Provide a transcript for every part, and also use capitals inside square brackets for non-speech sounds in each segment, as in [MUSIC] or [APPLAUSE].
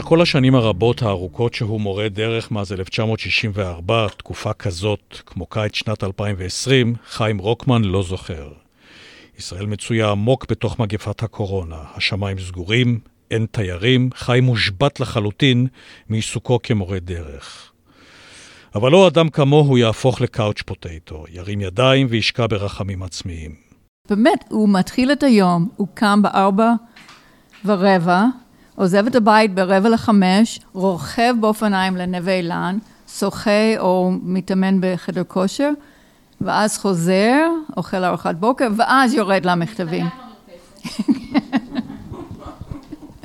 במשך כל השנים הרבות הארוכות שהוא מורה דרך מאז 1964, תקופה כזאת כמו קיץ שנת 2020, חיים רוקמן לא זוכר. ישראל מצויה עמוק בתוך מגפת הקורונה. השמיים סגורים, אין תיירים, חיים מושבת לחלוטין מעיסוקו כמורה דרך. אבל לא אדם כמוהו יהפוך לקאוץ' פוטטו, ירים ידיים וישקע ברחמים עצמיים. באמת, הוא מתחיל את היום, הוא קם בארבע ורבע, עוזב את הבית ברבע לחמש, רוכב באופניים לנווה אילן, שוחה או מתאמן בחדר כושר, ואז חוזר, אוכל ארוחת בוקר, ואז יורד למכתבים.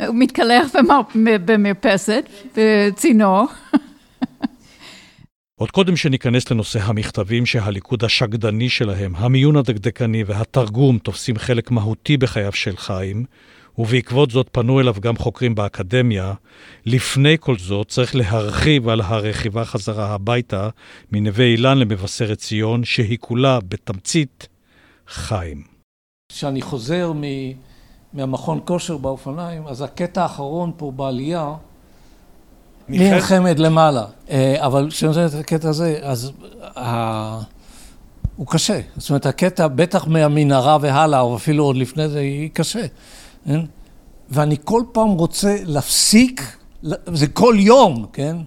הוא מתקלח במרפסת, בצינור. עוד קודם שניכנס לנושא המכתבים שהליכוד השקדני שלהם, המיון הדקדקני והתרגום תופסים חלק מהותי בחייו של חיים, ובעקבות זאת פנו אליו גם חוקרים באקדמיה, לפני כל זאת צריך להרחיב על הרכיבה חזרה הביתה מנווה אילן למבשרת ציון, שהיא כולה בתמצית חיים. כשאני חוזר מ... מהמכון כושר באופניים, אז הקטע האחרון פה בעלייה, מלחמת למעלה. אה, אבל כשאני נותן את הקטע הזה, אז ה... הוא קשה. זאת אומרת, הקטע, בטח מהמנהרה והלאה, או אפילו עוד לפני זה, היא קשה. כן? ואני כל פעם רוצה להפסיק, זה כל יום, כן?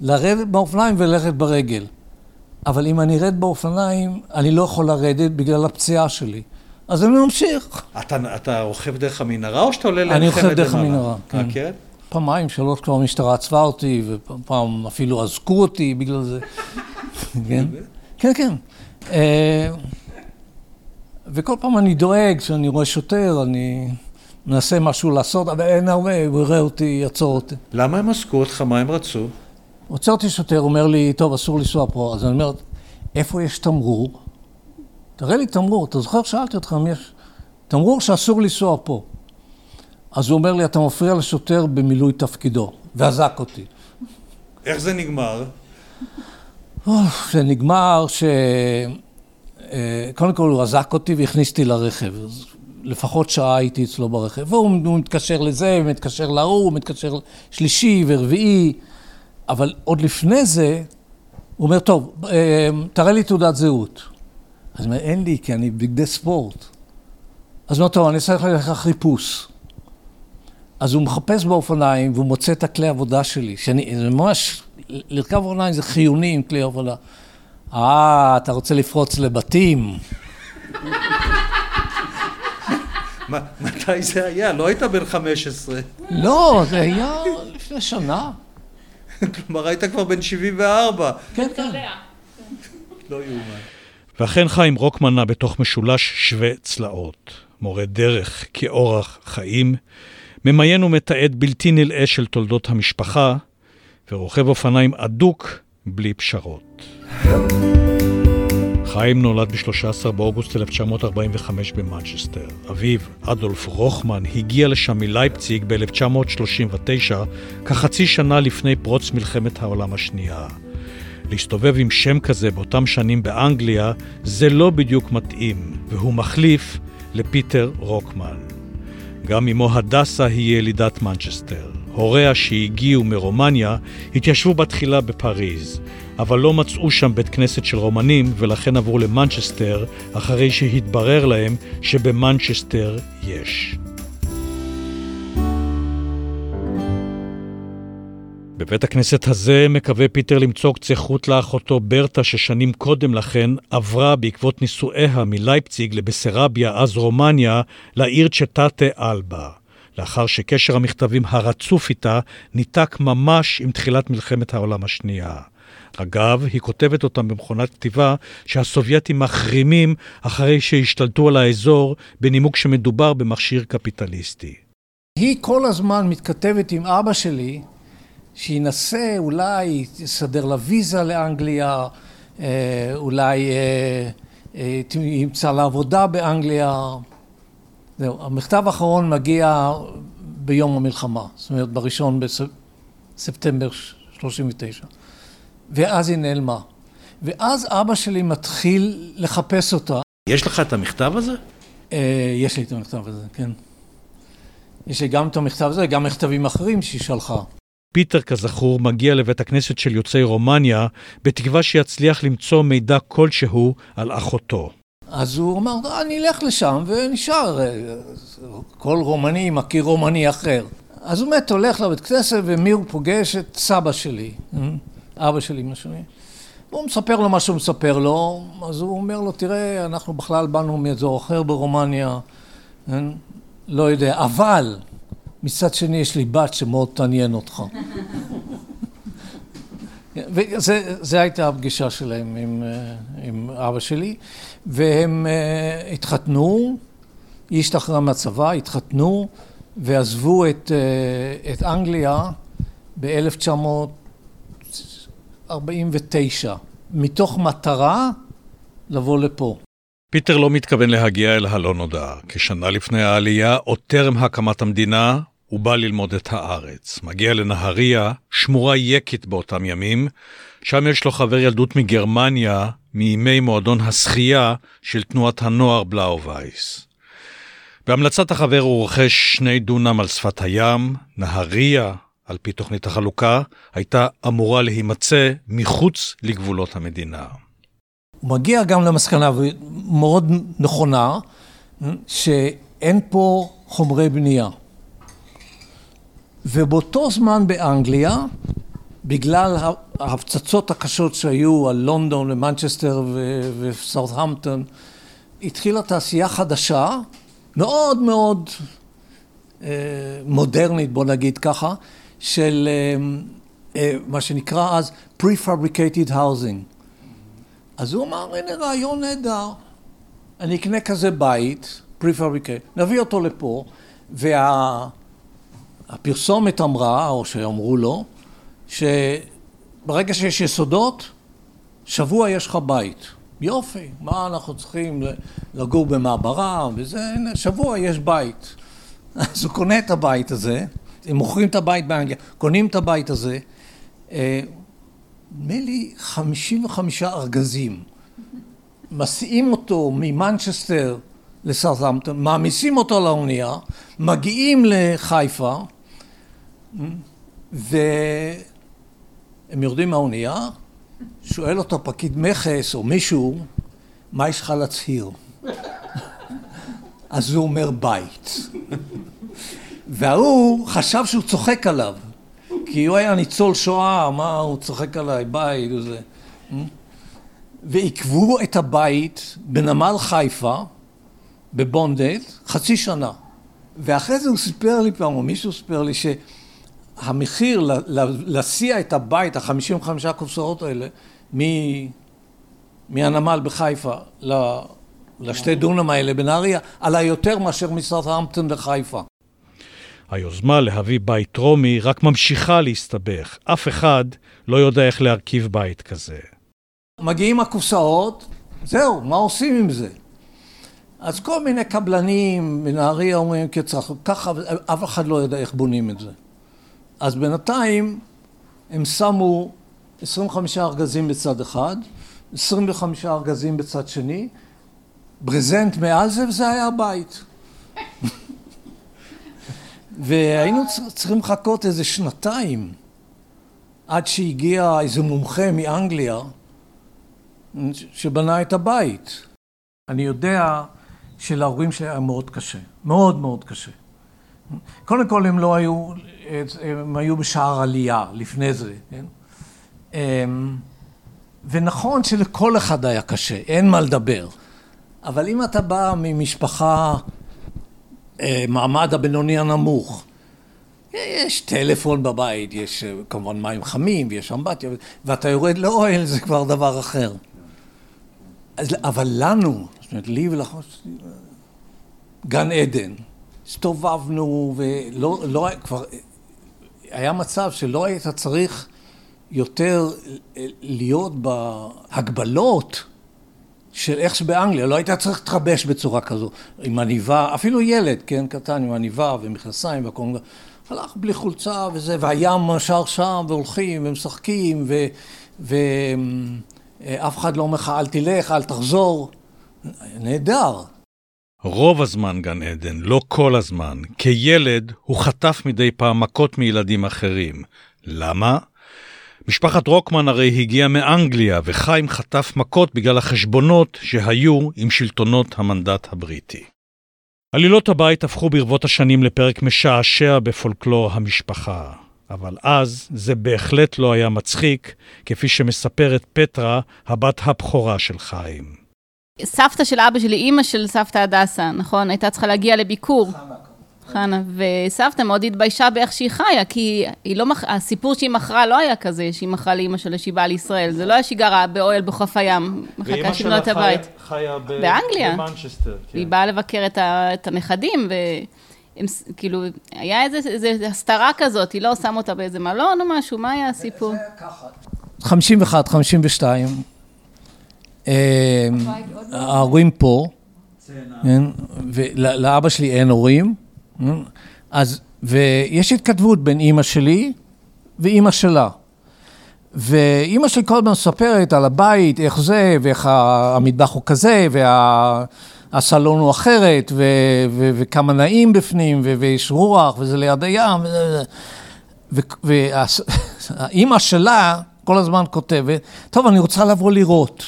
לרדת באופניים וללכת ברגל. אבל אם אני ארד באופניים, אני לא יכול לרדת בגלל הפציעה שלי. אז אני ממשיך. אתה, אתה רוכב דרך המנהרה או שאתה עולה למלחמת למעלה? אני רוכב דרך המנהרה, כן. אה, כן? פעמיים, שלוש כבר המשטרה עצבה אותי, ופעם אפילו אזקו אותי בגלל זה. כן? כן, כן. אה, וכל פעם אני דואג, כשאני רואה שוטר, אני מנסה משהו לעשות, אבל אין הרבה, הוא יראה אותי, יעצור אותי. למה הם עסקו אותך? מה הם רצו? עוצר אותי שוטר, אומר לי, טוב, אסור לנסוע פה. אז אני אומר, איפה יש תמרור? תראה לי תמרור. אתה זוכר? שאלתי אותך אם יש תמרור שאסור לנסוע פה. אז הוא אומר לי, אתה מפריע לשוטר במילוי תפקידו, ואזק אותי. איך זה נגמר? זה נגמר ש... אה, קודם כל הוא אזק אותי והכניס אותי לרכב. לפחות שעה הייתי אצלו ברכב. והוא מתקשר לזה, ומתקשר להוא, הוא מתקשר שלישי ורביעי. אבל עוד לפני זה, הוא אומר, טוב, אה, תראה לי תעודת זהות. אז הוא אומר, אין לי, כי אני בגדי ספורט. אז הוא אומר, טוב, אני צריך ללכת חיפוש. אז הוא מחפש באופניים והוא מוצא את הכלי עבודה שלי, שאני, זה ממש, לרכב אופניים זה חיוני עם כלי עבודה. אה, אתה רוצה לפרוץ לבתים? מתי זה היה? לא היית בן 15. לא, זה היה לפני שנה. [LAUGHS] כלומר, היית כבר בן 74. כן, כן. לא יאומן. ואכן חיים רוקמן נע בתוך משולש שווה צלעות. מורה דרך כאורח חיים, ממיין ומתעד בלתי נלאה של תולדות המשפחה, ורוכב אופניים אדוק בלי פשרות. חיים נולד ב-13 באוגוסט 1945 במנצ'סטר. אביו, אדולף רוחמן, הגיע לשם מלייפציג ב-1939, כחצי שנה לפני פרוץ מלחמת העולם השנייה. להסתובב עם שם כזה באותם שנים באנגליה זה לא בדיוק מתאים, והוא מחליף לפיטר רוקמן. גם אמו הדסה היא ילידת מנצ'סטר. הוריה שהגיעו מרומניה התיישבו בתחילה בפריז, אבל לא מצאו שם בית כנסת של רומנים ולכן עברו למנצ'סטר אחרי שהתברר להם שבמנצ'סטר יש. בבית הכנסת הזה מקווה פיטר למצוא קצה חוט לאחותו ברטה, ששנים קודם לכן עברה בעקבות נישואיה מלייפציג לבסרביה, אז רומניה, לעיר צ'טאטה אלבה. לאחר שקשר המכתבים הרצוף איתה ניתק ממש עם תחילת מלחמת העולם השנייה. אגב, היא כותבת אותם במכונת כתיבה שהסובייטים מחרימים אחרי שהשתלטו על האזור בנימוק שמדובר במכשיר קפיטליסטי. היא כל הזמן מתכתבת עם אבא שלי שינסה אולי יסדר לה ויזה לאנגליה, אה, אולי אה, אה, ימצא לה עבודה באנגליה. זהו, המכתב האחרון מגיע ביום המלחמה, זאת אומרת בראשון בספטמבר 39. ואז היא נעלמה. ואז אבא שלי מתחיל לחפש אותה. יש לך את המכתב הזה? יש לי את המכתב הזה, כן. יש לי גם את המכתב הזה, גם מכתבים אחרים שהיא שלחה. פיטר, כזכור, מגיע לבית הכנסת של יוצאי רומניה, בתקווה שיצליח למצוא מידע כלשהו על אחותו. אז הוא אמר, אה, אני אלך לשם ונשאר. כל רומני מכיר רומני אחר. אז הוא באמת הולך לבית כנסת, ומי הוא פוגש? את סבא שלי, אבא של אמא שלי. והוא מספר לו מה שהוא מספר לו, אז הוא אומר לו, תראה, אנחנו בכלל באנו מאזור אחר ברומניה, לא יודע, אבל מצד שני יש לי בת שמאוד תעניין אותך. [LAUGHS] וזה הייתה הפגישה שלהם עם, עם אבא שלי, והם uh, התחתנו, היא השתחררה מהצבא, התחתנו ועזבו את, uh, את אנגליה ב-1949, מתוך מטרה לבוא לפה. פיטר לא מתכוון להגיע אל הלא נודע. כשנה לפני העלייה, עוד טרם הקמת המדינה, הוא בא ללמוד את הארץ. מגיע לנהריה, שמורה יקית באותם ימים, שם יש לו חבר ילדות מגרמניה, מימי מועדון השחייה של תנועת הנוער בלאו וייס. בהמלצת החבר הוא רוכש שני דונם על שפת הים, נהריה, על פי תוכנית החלוקה, הייתה אמורה להימצא מחוץ לגבולות המדינה. הוא מגיע גם למסקנה מאוד נכונה, שאין פה חומרי בנייה. ובאותו זמן באנגליה, בגלל ההפצצות הקשות שהיו על לונדון ומנצ'סטר וסאות'המפטון, התחילה תעשייה חדשה, מאוד מאוד אה, מודרנית, בוא נגיד ככה, של אה, אה, מה שנקרא אז Prefabricated Housing. אז הוא אמר, הנה רעיון נהדר, אני אקנה כזה בית, Prefabricated, נביא אותו לפה, וה... הפרסומת אמרה, או שאמרו לו, שברגע שיש יסודות, שבוע יש לך בית. יופי, מה אנחנו צריכים לגור במעברה וזה, הנה, שבוע יש בית. [LAUGHS] אז הוא קונה את הבית הזה, הם מוכרים את הבית באנגליה, קונים את הבית הזה, אה, נדמה לי 55 ארגזים. מסיעים אותו ממנצ'סטר לסרטמפטון, מעמיסים אותו לאונייה, מגיעים לחיפה, והם יורדים מהאונייה, שואל אותו פקיד מכס או מישהו, מה יש לך להצהיר? [LAUGHS] אז הוא אומר בית. וההוא חשב שהוא צוחק עליו, כי הוא היה ניצול שואה, מה הוא צוחק עליי, בית וזה. ועיכבו את הבית בנמל חיפה, בבונדד, חצי שנה. ואחרי זה הוא סיפר לי פעם, או מישהו סיפר לי, שהמחיר להסיע את הבית, החמישים וחמישה קופסאות האלה, מהנמל בחיפה לשתי דונם האלה בנהריה, עלה יותר מאשר מסרטהמפטון לחיפה. היוזמה להביא בית רומי רק ממשיכה להסתבך. אף אחד לא יודע איך להרכיב בית כזה. מגיעים הקופסאות, זהו, מה עושים עם זה? אז כל מיני קבלנים בנהריה אומרים כצרך, ככה, אף אחד לא יודע איך בונים את זה. אז בינתיים הם שמו 25 ארגזים בצד אחד, 25 ארגזים בצד שני, ברזנט מעל זה, וזה היה הבית. והיינו צריכים לחכות איזה שנתיים עד שהגיע איזה מומחה מאנגליה שבנה את הבית. אני יודע שלהורים שלי היה מאוד קשה, מאוד מאוד קשה. קודם כל הם לא היו, הם היו בשער עלייה לפני זה, כן? אמ, ונכון שלכל אחד היה קשה, אין מה לדבר. אבל אם אתה בא ממשפחה, אה, מעמד הבינוני הנמוך, יש טלפון בבית, יש אה, כמובן מים חמים, ויש אמבטיה, ואתה יורד לאוהל, זה כבר דבר אחר. אז, אבל לנו, זאת אומרת, לי ולחוש... גן עדן. הסתובבנו, ולא, לא, כבר... היה מצב שלא היית צריך יותר להיות בהגבלות של איך שבאנגליה, לא היית צריך להתחבש בצורה כזו, עם עניבה, אפילו ילד, כן, קטן, עם עניבה ומכנסיים והכל, הלך בלי חולצה וזה, והים שר שם, והולכים ומשחקים, ואף אחד לא אומר לך, אל תלך, אל תחזור. נהדר. רוב הזמן גן עדן, לא כל הזמן. כילד הוא חטף מדי פעם מכות מילדים אחרים. למה? משפחת רוקמן הרי הגיעה מאנגליה, וחיים חטף מכות בגלל החשבונות שהיו עם שלטונות המנדט הבריטי. עלילות הבית הפכו ברבות השנים לפרק משעשע בפולקלור המשפחה. אבל אז זה בהחלט לא היה מצחיק, כפי שמספרת פטרה, הבת הבכורה של חיים. סבתא של אבא שלי, אימא של סבתא הדסה, נכון? הייתה צריכה להגיע לביקור. חנה, וסבתא מאוד התביישה באיך שהיא חיה, כי היא לא, מח... הסיפור שהיא מכרה לא היה כזה, שהיא מכרה לאימא שלה שהיא באה לישראל, זה לא היה שהיא גרה באוהל בחוף הים, מחכה שהיא את הבית. חיה ב... באנגליה. במנצ'סטר, כן. היא באה לבקר את, ה... את הנכדים, והם כאילו, היה איזה, איזה הסתרה כזאת, היא לא שמה אותה באיזה מלון או משהו, מה היה הסיפור? 51, 52, אה, ההורים פה, כן, ולאבא שלי אין הורים, אז, ויש התכתבות בין אימא שלי ואימא שלה. ואימא שלי כל הזמן מספרת על הבית, איך זה, ואיך המטבח הוא כזה, והסלון הוא אחרת, ו, ו, וכמה נעים בפנים, ו, ויש רוח, וזה ליד הים. ואימא [LAUGHS] שלה כל הזמן כותבת, טוב, אני רוצה לבוא לראות.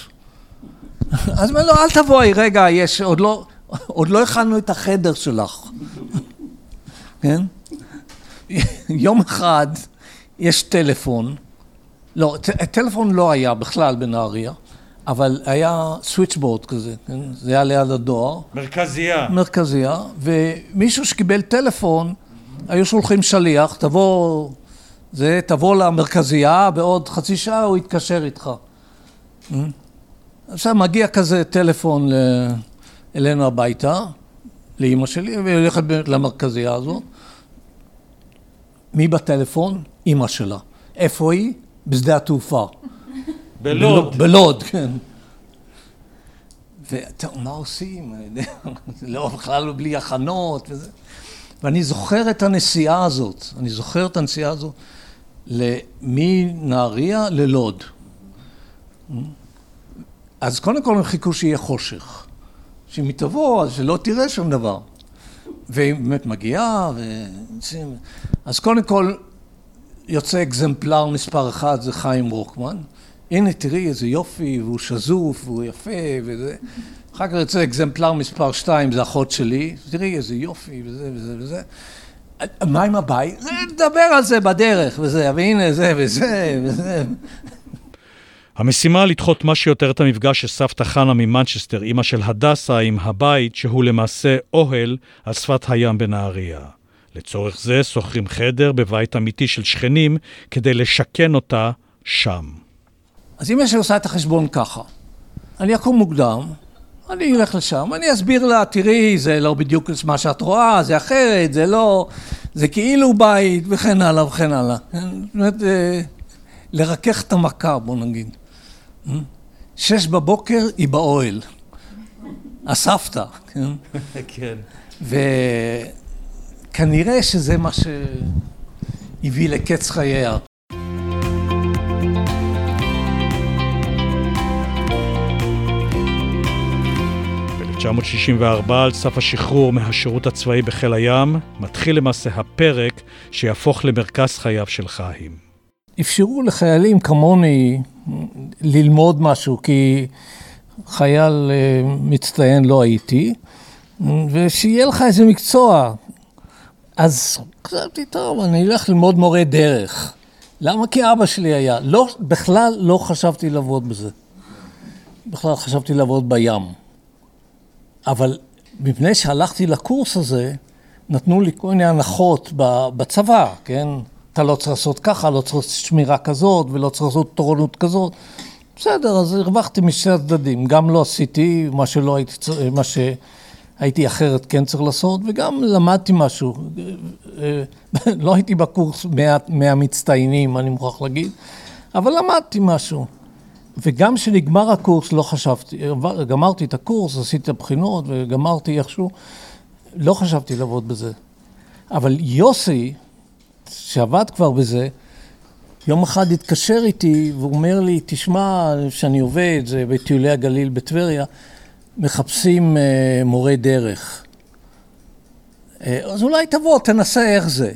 [LAUGHS] אז אומר לו, אל תבואי, רגע, יש, עוד לא, עוד לא הכנו את החדר שלך. כן? יום אחד יש טלפון, לא, טלפון לא היה בכלל בנהריה, אבל היה סוויצ'בורד כזה, כן? זה היה ליד הדואר. מרכזייה. מרכזייה, ומישהו שקיבל טלפון, היו שולחים שליח, תבוא, זה, תבוא למרכזייה, בעוד חצי שעה הוא יתקשר איתך. עכשיו מגיע כזה טלפון אלינו הביתה, לאימא שלי, והיא הולכת למרכזייה הזאת. מי בטלפון? אימא שלה. איפה היא? בשדה התעופה. בלוד. בלוד, כן. וטוב, מה עושים? [LAUGHS] לא, בכלל לא בלי הכנות וזה. ואני זוכר את הנסיעה הזאת, אני זוכר את הנסיעה הזאת מנהריה ללוד. אז קודם כל הם חיכו שיהיה חושך. שאם היא תבוא, אז שלא תראה שום דבר. והיא באמת מגיעה, ו... אז קודם כל יוצא אקזמפלר מספר אחד, זה חיים רוקמן. הנה תראי איזה יופי, והוא שזוף, והוא יפה, וזה. אחר כך יוצא אקזמפלר מספר שתיים, זה אחות שלי, תראי איזה יופי, וזה וזה וזה. מה עם הבית? נדבר על זה בדרך, וזה, והנה זה וזה וזה. המשימה לדחות מה שיותר את המפגש של סבתא חנה ממנצ'סטר, אימא של הדסה, עם הבית, שהוא למעשה אוהל על שפת הים בנהריה. לצורך זה שוכרים חדר בבית אמיתי של שכנים כדי לשכן אותה שם. אז אמא שלי עושה את החשבון ככה, אני אקום מוקדם, אני אלך לשם, אני אסביר לה, תראי, זה לא בדיוק מה שאת רואה, זה אחרת, זה לא, זה כאילו בית, וכן הלאה וכן הלאה. זאת אומרת, אה, לרכך את המכה, בוא נגיד. שש בבוקר היא באוהל. הסבתא, כן? כן. וכנראה שזה מה שהביא לקץ חייה. ב-1964, על סף השחרור מהשירות הצבאי בחיל הים, מתחיל למעשה הפרק שיהפוך למרכז חייו של חיים. אפשרו לחיילים כמוני ללמוד משהו, כי חייל אה, מצטיין לא הייתי, ושיהיה לך איזה מקצוע. אז חשבתי, טוב, אני אלך ללמוד מורה דרך. למה? כי אבא שלי היה. לא, בכלל לא חשבתי לעבוד בזה. בכלל חשבתי לעבוד בים. אבל מפני שהלכתי לקורס הזה, נתנו לי כל מיני הנחות בצבא, כן? אתה לא צריך לעשות ככה, לא צריך לעשות שמירה כזאת, ולא צריך לעשות תורנות כזאת. בסדר, אז הרווחתי משני הצדדים. גם לא עשיתי מה שלא הייתי, מה שהייתי אחרת כן צריך לעשות, וגם למדתי משהו. [LAUGHS] לא הייתי בקורס מהמצטיינים, אני מוכרח להגיד, אבל למדתי משהו. וגם כשנגמר הקורס לא חשבתי, גמרתי את הקורס, עשיתי את הבחינות וגמרתי איכשהו, לא חשבתי לעבוד בזה. אבל יוסי, שעבד כבר בזה, יום אחד התקשר איתי והוא אומר לי, תשמע, שאני עובד, זה בטיולי הגליל בטבריה, מחפשים אה, מורה דרך. אז אולי תבוא, תנסה איך זה.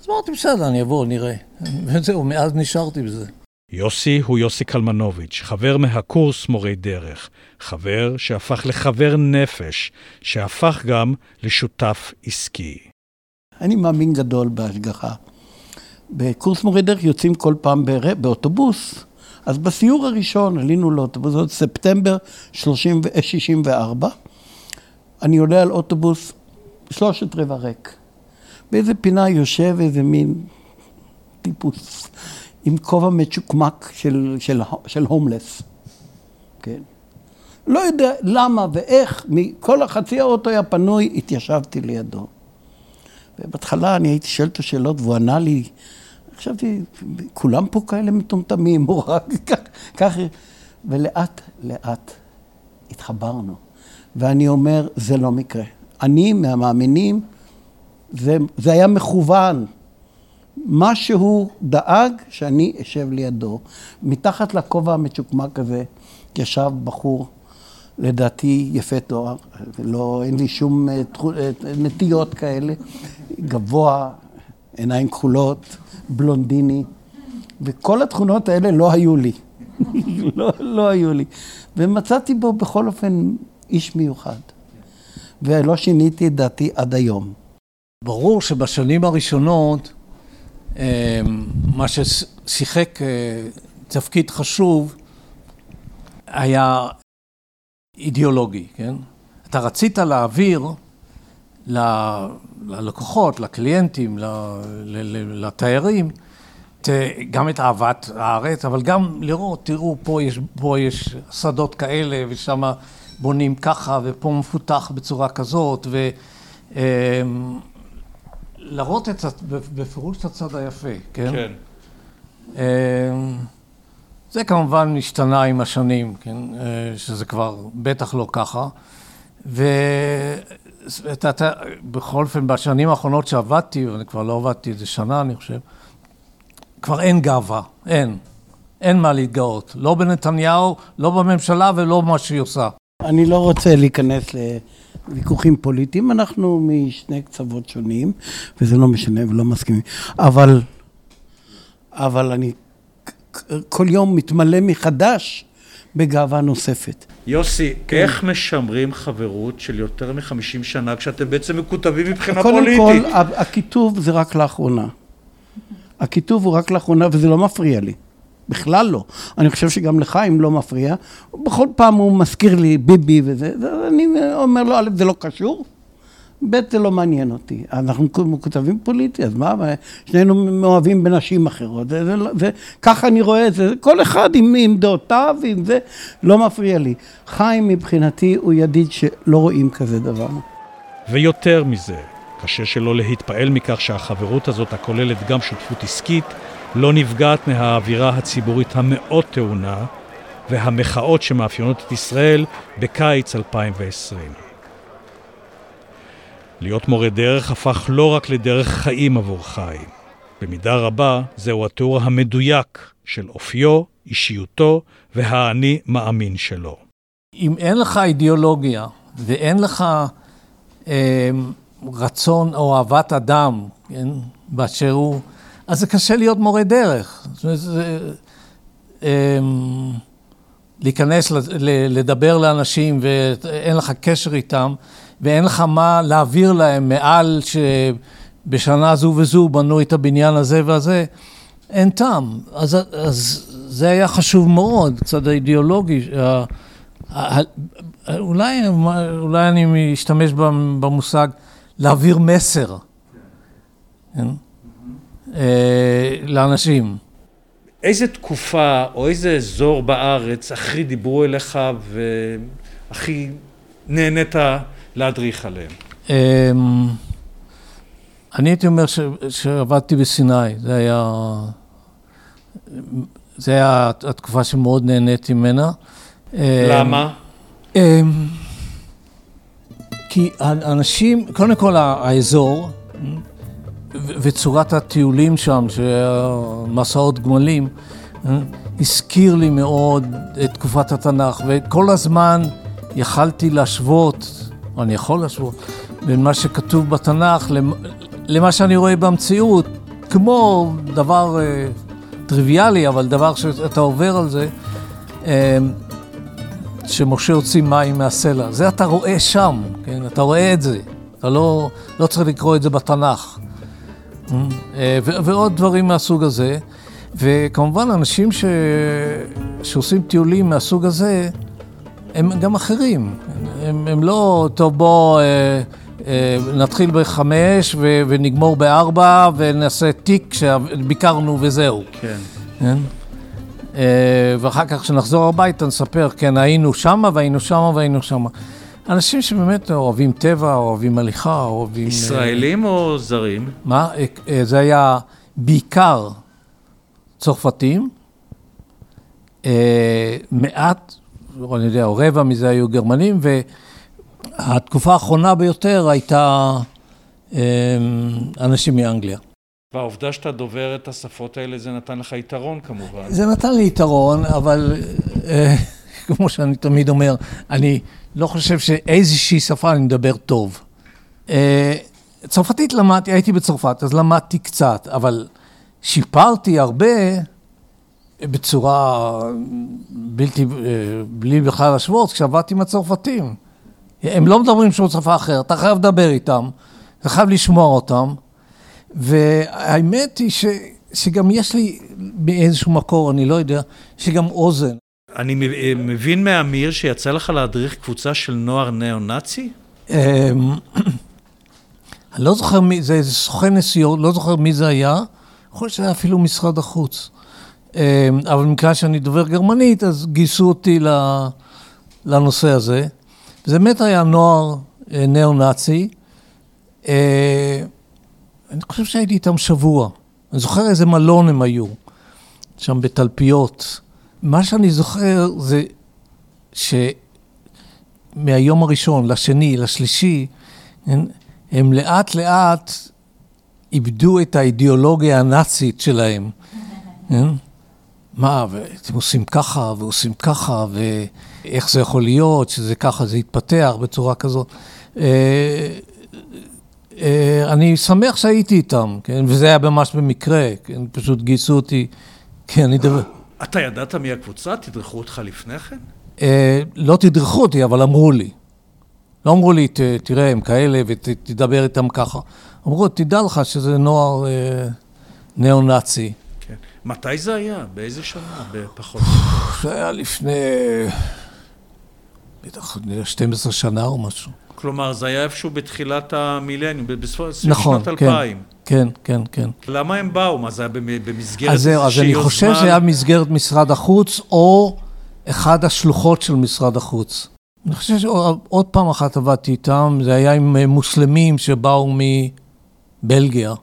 אז אמרתי, בסדר, אני אבוא, נראה. [LAUGHS] וזהו, מאז נשארתי בזה. יוסי הוא יוסי קלמנוביץ', חבר מהקורס מורי דרך, חבר שהפך לחבר נפש, שהפך גם לשותף עסקי. אני מאמין גדול בהשגחה. בקורס מורי דרך יוצאים כל פעם באוטובוס, אז בסיור הראשון עלינו לאוטובוס, זאת ספטמבר 64, אני עולה על אוטובוס שלושת רבע ריק. באיזה פינה יושב איזה מין טיפוס עם כובע מצ'וקמק של, של, של הומלס, כן. לא יודע למה ואיך, מכל החצי האוטו היה פנוי, התיישבתי לידו. ובהתחלה אני הייתי שואל אותו שאלות והוא ענה לי, חשבתי, כולם פה כאלה מטומטמים, הוא רק כך, ולאט לאט התחברנו. ואני אומר, זה לא מקרה. אני מהמאמינים, זה, זה היה מכוון. מה שהוא דאג שאני אשב לידו. מתחת לכובע המצ'וקמק הזה ישב בחור, לדעתי יפה תואר, לא, אין לי שום אה, אה, נטיות כאלה, גבוה, עיניים כחולות, בלונדיני, וכל התכונות האלה לא היו לי. [LAUGHS] לא, לא היו לי. ומצאתי בו בכל אופן איש מיוחד. ולא שיניתי את דעתי עד היום. ברור שבשנים הראשונות, אה, מה ששיחק תפקיד חשוב היה אידיאולוגי, כן? אתה רצית להעביר ללקוחות, לקליינטים, לתיירים, גם את אהבת הארץ, אבל גם לראות, תראו, פה יש, פה יש שדות כאלה, ושם בונים ככה, ופה מפותח בצורה כזאת, ולהראות אמ, את, בפירוש את הצד היפה, כן? כן. זה כמובן השתנה עם השנים, כן? אה, שזה כבר בטח לא ככה. ו... אתה, בכל אופן, בשנים האחרונות שעבדתי, ואני כבר לא עבדתי איזה שנה, אני חושב, כבר אין גאווה, אין. אין מה להתגאות. לא בנתניהו, לא בממשלה ולא במה שהיא עושה. אני לא רוצה להיכנס לוויכוחים פוליטיים, אנחנו משני קצוות שונים, וזה לא משנה ולא מסכימים. אבל, אבל אני כל יום מתמלא מחדש בגאווה נוספת. יוסי, כן. איך משמרים חברות של יותר מחמישים שנה כשאתם בעצם מקוטבים מבחינה קודם פוליטית? קודם כל, הכיתוב זה רק לאחרונה. הכיתוב הוא רק לאחרונה וזה לא מפריע לי. בכלל לא. אני חושב שגם לחיים לא מפריע. בכל פעם הוא מזכיר לי ביבי וזה, אני אומר לו, א', זה לא קשור, ב', זה לא מעניין אותי. אנחנו כותבים פוליטי, אז מה, שנינו מאוהבים בנשים אחרות. זה, זה, זה, ככה אני רואה את זה, כל אחד עם, עם דעותיו, עם זה, לא מפריע לי. חיים מבחינתי הוא ידיד שלא רואים כזה דבר. ויותר מזה, קשה שלא להתפעל מכך שהחברות הזאת, הכוללת גם שותפות עסקית, לא נפגעת מהאווירה הציבורית המאוד טעונה והמחאות שמאפיינות את ישראל בקיץ 2020. להיות מורה דרך הפך לא רק לדרך חיים עבור חיים. במידה רבה זהו התיאור המדויק של אופיו, אישיותו והאני מאמין שלו. אם אין לך אידיאולוגיה ואין לך אה, רצון או אהבת אדם, כן, באשר הוא, אז זה קשה להיות מורה דרך. זאת אומרת, זה, אה, להיכנס, לדבר לאנשים ואין לך קשר איתם, ואין לך מה להעביר להם מעל שבשנה זו וזו בנו את הבניין הזה והזה, אין טעם. אז, אז זה היה חשוב מאוד, קצת האידיאולוגי. אולי, אולי אני משתמש במושג להעביר מסר כן? אה, לאנשים. איזה תקופה או איזה אזור בארץ הכי דיברו אליך והכי נהנית להדריך עליהם? אמ, אני הייתי אומר שעבדתי בסיני, זה היה, זה היה התקופה שמאוד נהניתי ממנה. למה? אמ, כי אנשים, קודם כל האזור וצורת הטיולים שם, מסעות גמלים, הזכיר לי מאוד את תקופת התנ"ך, וכל הזמן יכלתי להשוות, או אני יכול להשוות, בין מה שכתוב בתנ"ך למה שאני רואה במציאות, כמו דבר אה, טריוויאלי, אבל דבר שאתה עובר על זה, אה, שמשה הוציא מים מהסלע. זה אתה רואה שם, כן? אתה רואה את זה. אתה לא, לא צריך לקרוא את זה בתנ"ך. אה, ועוד דברים מהסוג הזה. וכמובן, אנשים ש... שעושים טיולים מהסוג הזה, הם גם אחרים. הם, הם לא, טוב, בוא אה, אה, נתחיל בחמש ו... ונגמור בארבע ונעשה תיק שביקרנו וזהו. כן. כן? אה, ואחר כך כשנחזור הביתה נספר, כן, היינו שמה והיינו שמה והיינו שמה. אנשים שבאמת אוהבים טבע, אוהבים הליכה, אוהבים... ישראלים או זרים? מה? זה היה בעיקר צרפתים, מעט, אני יודע, רבע מזה היו גרמנים, והתקופה האחרונה ביותר הייתה אנשים מאנגליה. והעובדה שאתה דובר את השפות האלה, זה נתן לך יתרון כמובן. זה נתן לי יתרון, אבל אה, [LAUGHS] כמו שאני תמיד אומר, אני לא חושב שאיזושהי שפה אני מדבר טוב. אה, צרפתית למדתי, הייתי בצרפת, אז למדתי קצת, אבל שיפרתי הרבה בצורה בלתי, אה, בלי בכלל להשוות, כשעבדתי עם הצרפתים. הם לא מדברים שום שפה אחרת, אתה חייב לדבר איתם, אתה חייב לשמוע אותם. והאמת היא ש, שגם יש לי באיזשהו מקור, אני לא יודע, שגם אוזן. אני מבין מאמיר שיצא לך להדריך קבוצה של נוער ניאו-נאצי? אמ, אני לא זוכר מי, זה איזה סוכן נסיעות, לא זוכר מי זה היה, יכול להיות שזה היה אפילו משרד החוץ. אמ, אבל במקרה שאני דובר גרמנית, אז גייסו אותי לנושא הזה. זה באמת היה נוער אה, ניאו-נאצי. אה, אני חושב שהייתי איתם שבוע. אני זוכר איזה מלון הם היו, שם בתלפיות. מה שאני זוכר זה שמהיום הראשון לשני, לשלישי, הם, לאט לאט איבדו את האידיאולוגיה הנאצית שלהם. מה, ואתם עושים ככה, ועושים ככה, ואיך זה יכול להיות שזה ככה, זה יתפתח בצורה כזאת. אה, אה, אני שמח שהייתי איתם, כן? וזה היה ממש במקרה, כן? פשוט גייסו אותי, כן, אני דבר... אתה ידעת מי הקבוצה? תדרכו אותך לפני כן? אה, לא תדרכו אותי, אבל אמרו לי. לא אמרו לי, תראה, הם כאלה ותדבר איתם ככה. אמרו, תדע לך שזה נוער ניאו-נאצי. כן. מתי זה היה? באיזה שנה? בפחות? זה היה לפני... בטח 12 שנה או משהו. כלומר, זה היה איפשהו בתחילת המילניום, בסוף נכון, שנות כן, אלפיים. כן, כן, כן. למה הם באו? מה, זה היה במסגרת? אז זהו, אז אני חושב שזה היה במסגרת משרד החוץ, או אחד השלוחות של משרד החוץ. אני חושב שעוד פעם אחת עבדתי איתם, זה היה עם מוסלמים שבאו מבלגיה.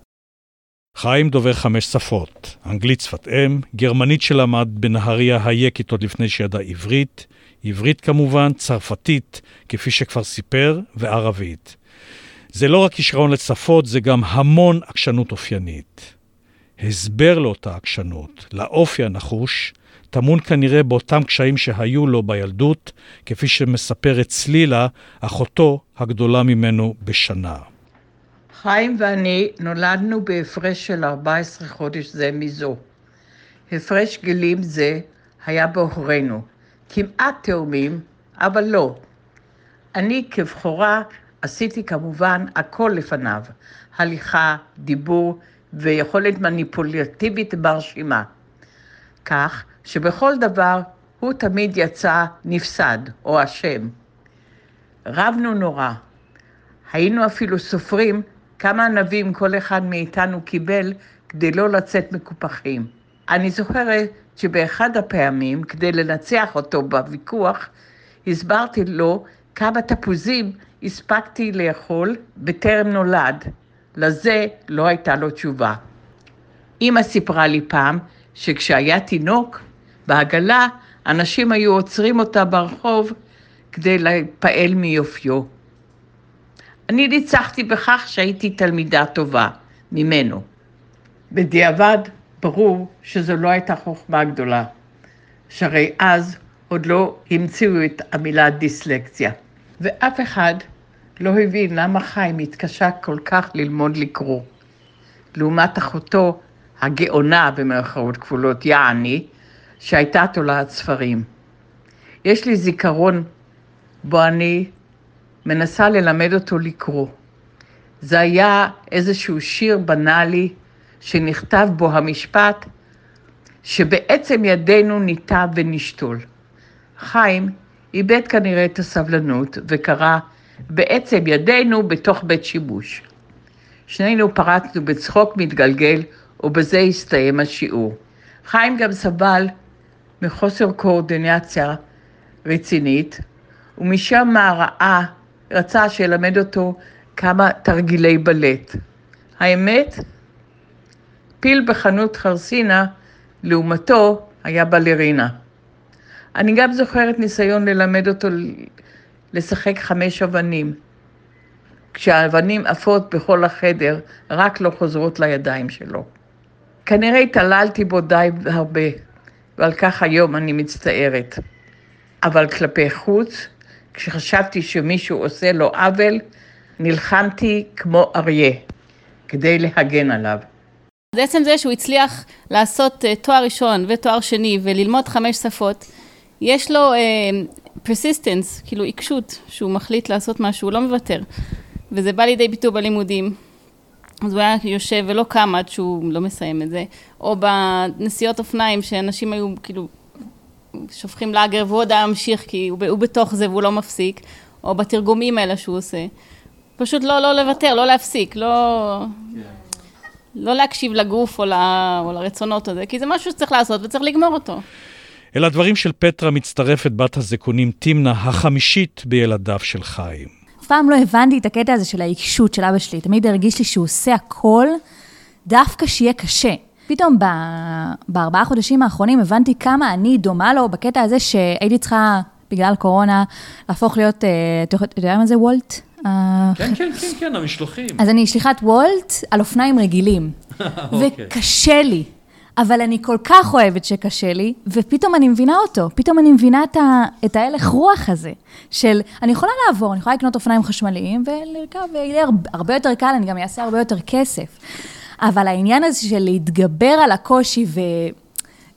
חיים דובר חמש שפות, אנגלית שפת אם, גרמנית שלמד בנהריה היקית עוד לפני שידע עברית, עברית כמובן, צרפתית, כפי שכבר סיפר, וערבית. זה לא רק כישרון לשפות, זה גם המון עקשנות אופיינית. הסבר לאותה עקשנות, לאופי הנחוש, טמון כנראה באותם קשיים שהיו לו בילדות, כפי שמספרת צלילה, אחותו הגדולה ממנו בשנה. חיים ואני נולדנו בהפרש של 14 חודש זה מזו. הפרש גילים זה היה בהורינו. כמעט תאומים, אבל לא. אני כבכורה עשיתי כמובן הכל לפניו, הליכה, דיבור ויכולת מניפולטיבית מרשימה. כך שבכל דבר הוא תמיד יצא נפסד או אשם. רבנו נורא. היינו אפילו סופרים כמה ענבים כל אחד מאיתנו קיבל כדי לא לצאת מקופחים. אני זוכרת שבאחד הפעמים, כדי לנצח אותו בוויכוח, הסברתי לו כמה תפוזים הספקתי לאכול בטרם נולד. לזה לא הייתה לו תשובה. אמא סיפרה לי פעם שכשהיה תינוק, בעגלה, אנשים היו עוצרים אותה ברחוב כדי להיפעל מיופיו. אני ניצחתי בכך שהייתי תלמידה טובה ממנו. בדיעבד ברור שזו לא הייתה חוכמה גדולה, שהרי אז עוד לא המציאו את המילה דיסלקציה. ואף אחד לא הבין למה חיים התקשה כל כך ללמוד לקרוא. לעומת אחותו הגאונה במרכאות כפולות, יעני, שהייתה תולעת ספרים. יש לי זיכרון בו אני מנסה ללמד אותו לקרוא. זה היה איזשהו שיר בנאלי שנכתב בו המשפט שבעצם ידינו ניטע ונשתול. חיים איבד כנראה את הסבלנות וקרא בעצם ידינו בתוך בית שיבוש. שנינו פרצנו בצחוק מתגלגל ובזה הסתיים השיעור. חיים גם סבל מחוסר קואורדינציה רצינית ומשם ראה, רצה שילמד אותו כמה תרגילי בלט. האמת, פיל בחנות חרסינה, לעומתו, היה בלרינה. אני גם זוכרת ניסיון ללמד אותו לשחק חמש אבנים. כשהאבנים עפות בכל החדר, רק לא חוזרות לידיים שלו. כנראה התעללתי בו די הרבה, ועל כך היום אני מצטערת. אבל כלפי חוץ, כשחשבתי שמישהו עושה לו עוול, נלחמתי כמו אריה, כדי להגן עליו. בעצם זה שהוא הצליח לעשות uh, תואר ראשון ותואר שני וללמוד חמש שפות, יש לו uh, persistence, כאילו עיקשות, שהוא מחליט לעשות משהו, הוא לא מוותר. וזה בא לידי ביטוי בלימודים. אז הוא היה יושב ולא קם עד שהוא לא מסיים את זה. או בנסיעות אופניים, שאנשים היו כאילו שופכים לאגר והוא עוד היה ממשיך כי הוא, הוא בתוך זה והוא לא מפסיק. או בתרגומים האלה שהוא עושה. פשוט לא, לא לוותר, לא להפסיק, לא... לא להקשיב לגוף או, ל, או לרצונות הזה, כי זה משהו שצריך לעשות וצריך לגמור אותו. אל הדברים של פטרה מצטרפת בת הזקונים תמנה, החמישית בילדיו של חיים. אף פעם לא הבנתי את הקטע הזה של העיקשות של אבא שלי. תמיד הרגיש לי שהוא עושה הכל דווקא שיהיה קשה. פתאום ב... בארבעה חודשים האחרונים הבנתי כמה אני דומה לו בקטע הזה שהייתי צריכה, בגלל קורונה, להפוך להיות, אה, אתה יודע מה זה וולט? כן, כן, כן, כן, המשלוחים. אז אני שליחת וולט על אופניים רגילים. [LAUGHS] אוקיי. וקשה לי. אבל אני כל כך אוהבת שקשה לי, ופתאום אני מבינה אותו, פתאום אני מבינה את, ה, את ההלך רוח הזה, של אני יכולה לעבור, אני יכולה לקנות אופניים חשמליים ולרכב, ויהיה הרבה יותר קל, אני גם אעשה הרבה יותר כסף. אבל העניין הזה של להתגבר על הקושי,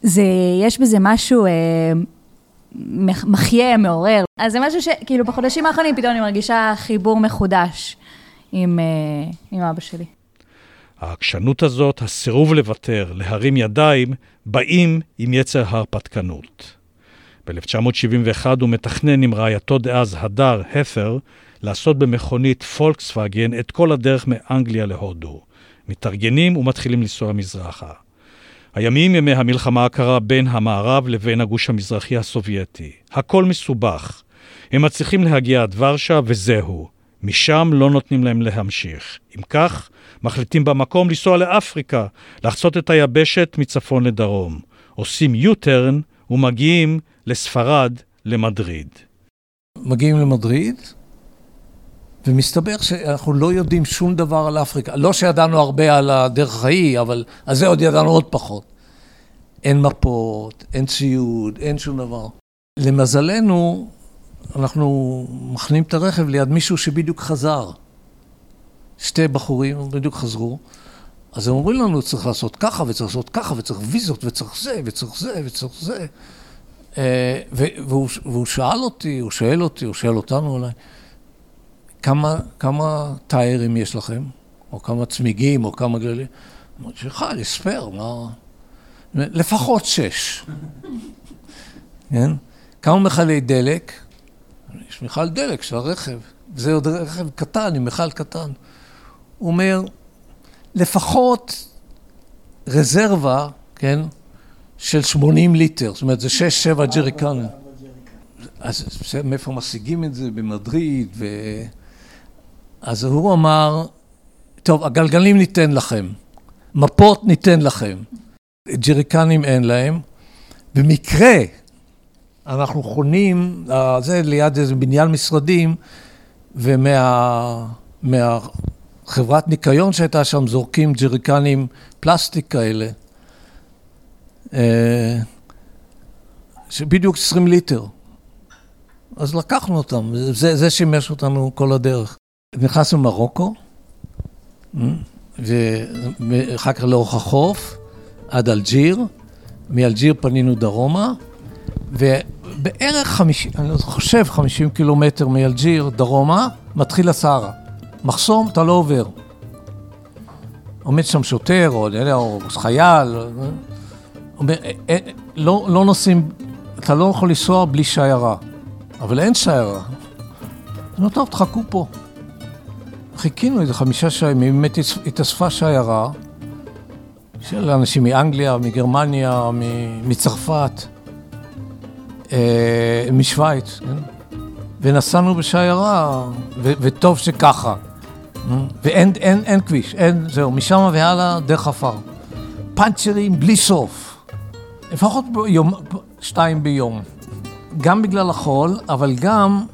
ויש בזה משהו... אה, מחיה, מעורר. אז זה משהו שכאילו בחודשים האחרונים פתאום אני מרגישה חיבור מחודש עם, אה, עם אבא שלי. העקשנות הזאת, הסירוב לוותר, להרים ידיים, באים עם יצר ההרפתקנות. ב-1971 הוא מתכנן עם רעייתו דאז, הדר הפר, לעשות במכונית פולקסווגן את כל הדרך מאנגליה להודו. מתארגנים ומתחילים לנסוע מזרחה. הימים ימי המלחמה הקרה בין המערב לבין הגוש המזרחי הסובייטי. הכל מסובך. הם מצליחים להגיע עד ורשה וזהו. משם לא נותנים להם להמשיך. אם כך, מחליטים במקום לנסוע לאפריקה, לחצות את היבשת מצפון לדרום. עושים U-turn ומגיעים לספרד, למדריד. מגיעים למדריד, ומסתבר שאנחנו לא יודעים שום דבר על אפריקה. לא שידענו הרבה על הדרך ההיא, אבל על זה עוד ידענו עוד פחות. אין מפות, אין ציוד, אין שום דבר. למזלנו, אנחנו מכנים את הרכב ליד מישהו שבדיוק חזר. שתי בחורים בדיוק חזרו. אז הם אומרים לנו, צריך לעשות ככה, וצריך לעשות ככה, וצריך ויזות, וצריך זה, וצריך זה, וצריך זה. אה, והוא, והוא שאל אותי, הוא שואל אותי, הוא שואל אותנו אולי, כמה, כמה טיירים יש לכם? או כמה צמיגים, או כמה גללים? אמרתי, שלך, אני ספייר, מה... לפחות שש. כן? כמה מכלי דלק? יש מכל דלק של הרכב. זה עוד רכב קטן, עם מכל קטן. הוא אומר, לפחות רזרבה, כן, של 80 ליטר. זאת אומרת, זה 6-7 ג'ריקנים. אז מאיפה משיגים את זה? במדריד, ו... אז הוא אמר, טוב, הגלגלים ניתן לכם, מפות ניתן לכם, ג'ריקנים אין להם. במקרה, אנחנו חונים, אה, זה ליד איזה בניין משרדים, ומהחברת ומה, ניקיון שהייתה שם זורקים ג'ריקנים פלסטיק כאלה. אה, שבדיוק 20 ליטר. אז לקחנו אותם, זה, זה שימש אותנו כל הדרך. נכנסנו למרוקו, ואחר כך לאורך החוף, עד אלג'יר, מאלג'יר פנינו דרומה, ובערך 50, אני חושב 50 קילומטר מאלג'יר דרומה, מתחיל הסהרה. מחסום, אתה לא עובר. עומד שם שוטר, או, או חייל, אומר, אה, אה, לא, לא נוסעים, אתה לא יכול לנסוע בלי שיירה, אבל אין שיירה. אז טוב, תחכו פה. חיכינו איזה חמישה שיירים, באמת התאספה שיירה של אנשים מאנגליה, מגרמניה, מצרפת, אה, משוויץ, כן? ונסענו בשיירה, וטוב שככה. ואין אין, אין כביש, אין, זהו, משם והלאה דרך עפר. פאנצ'רים בלי סוף. לפחות ביום, שתיים ביום. גם בגלל החול, אבל גם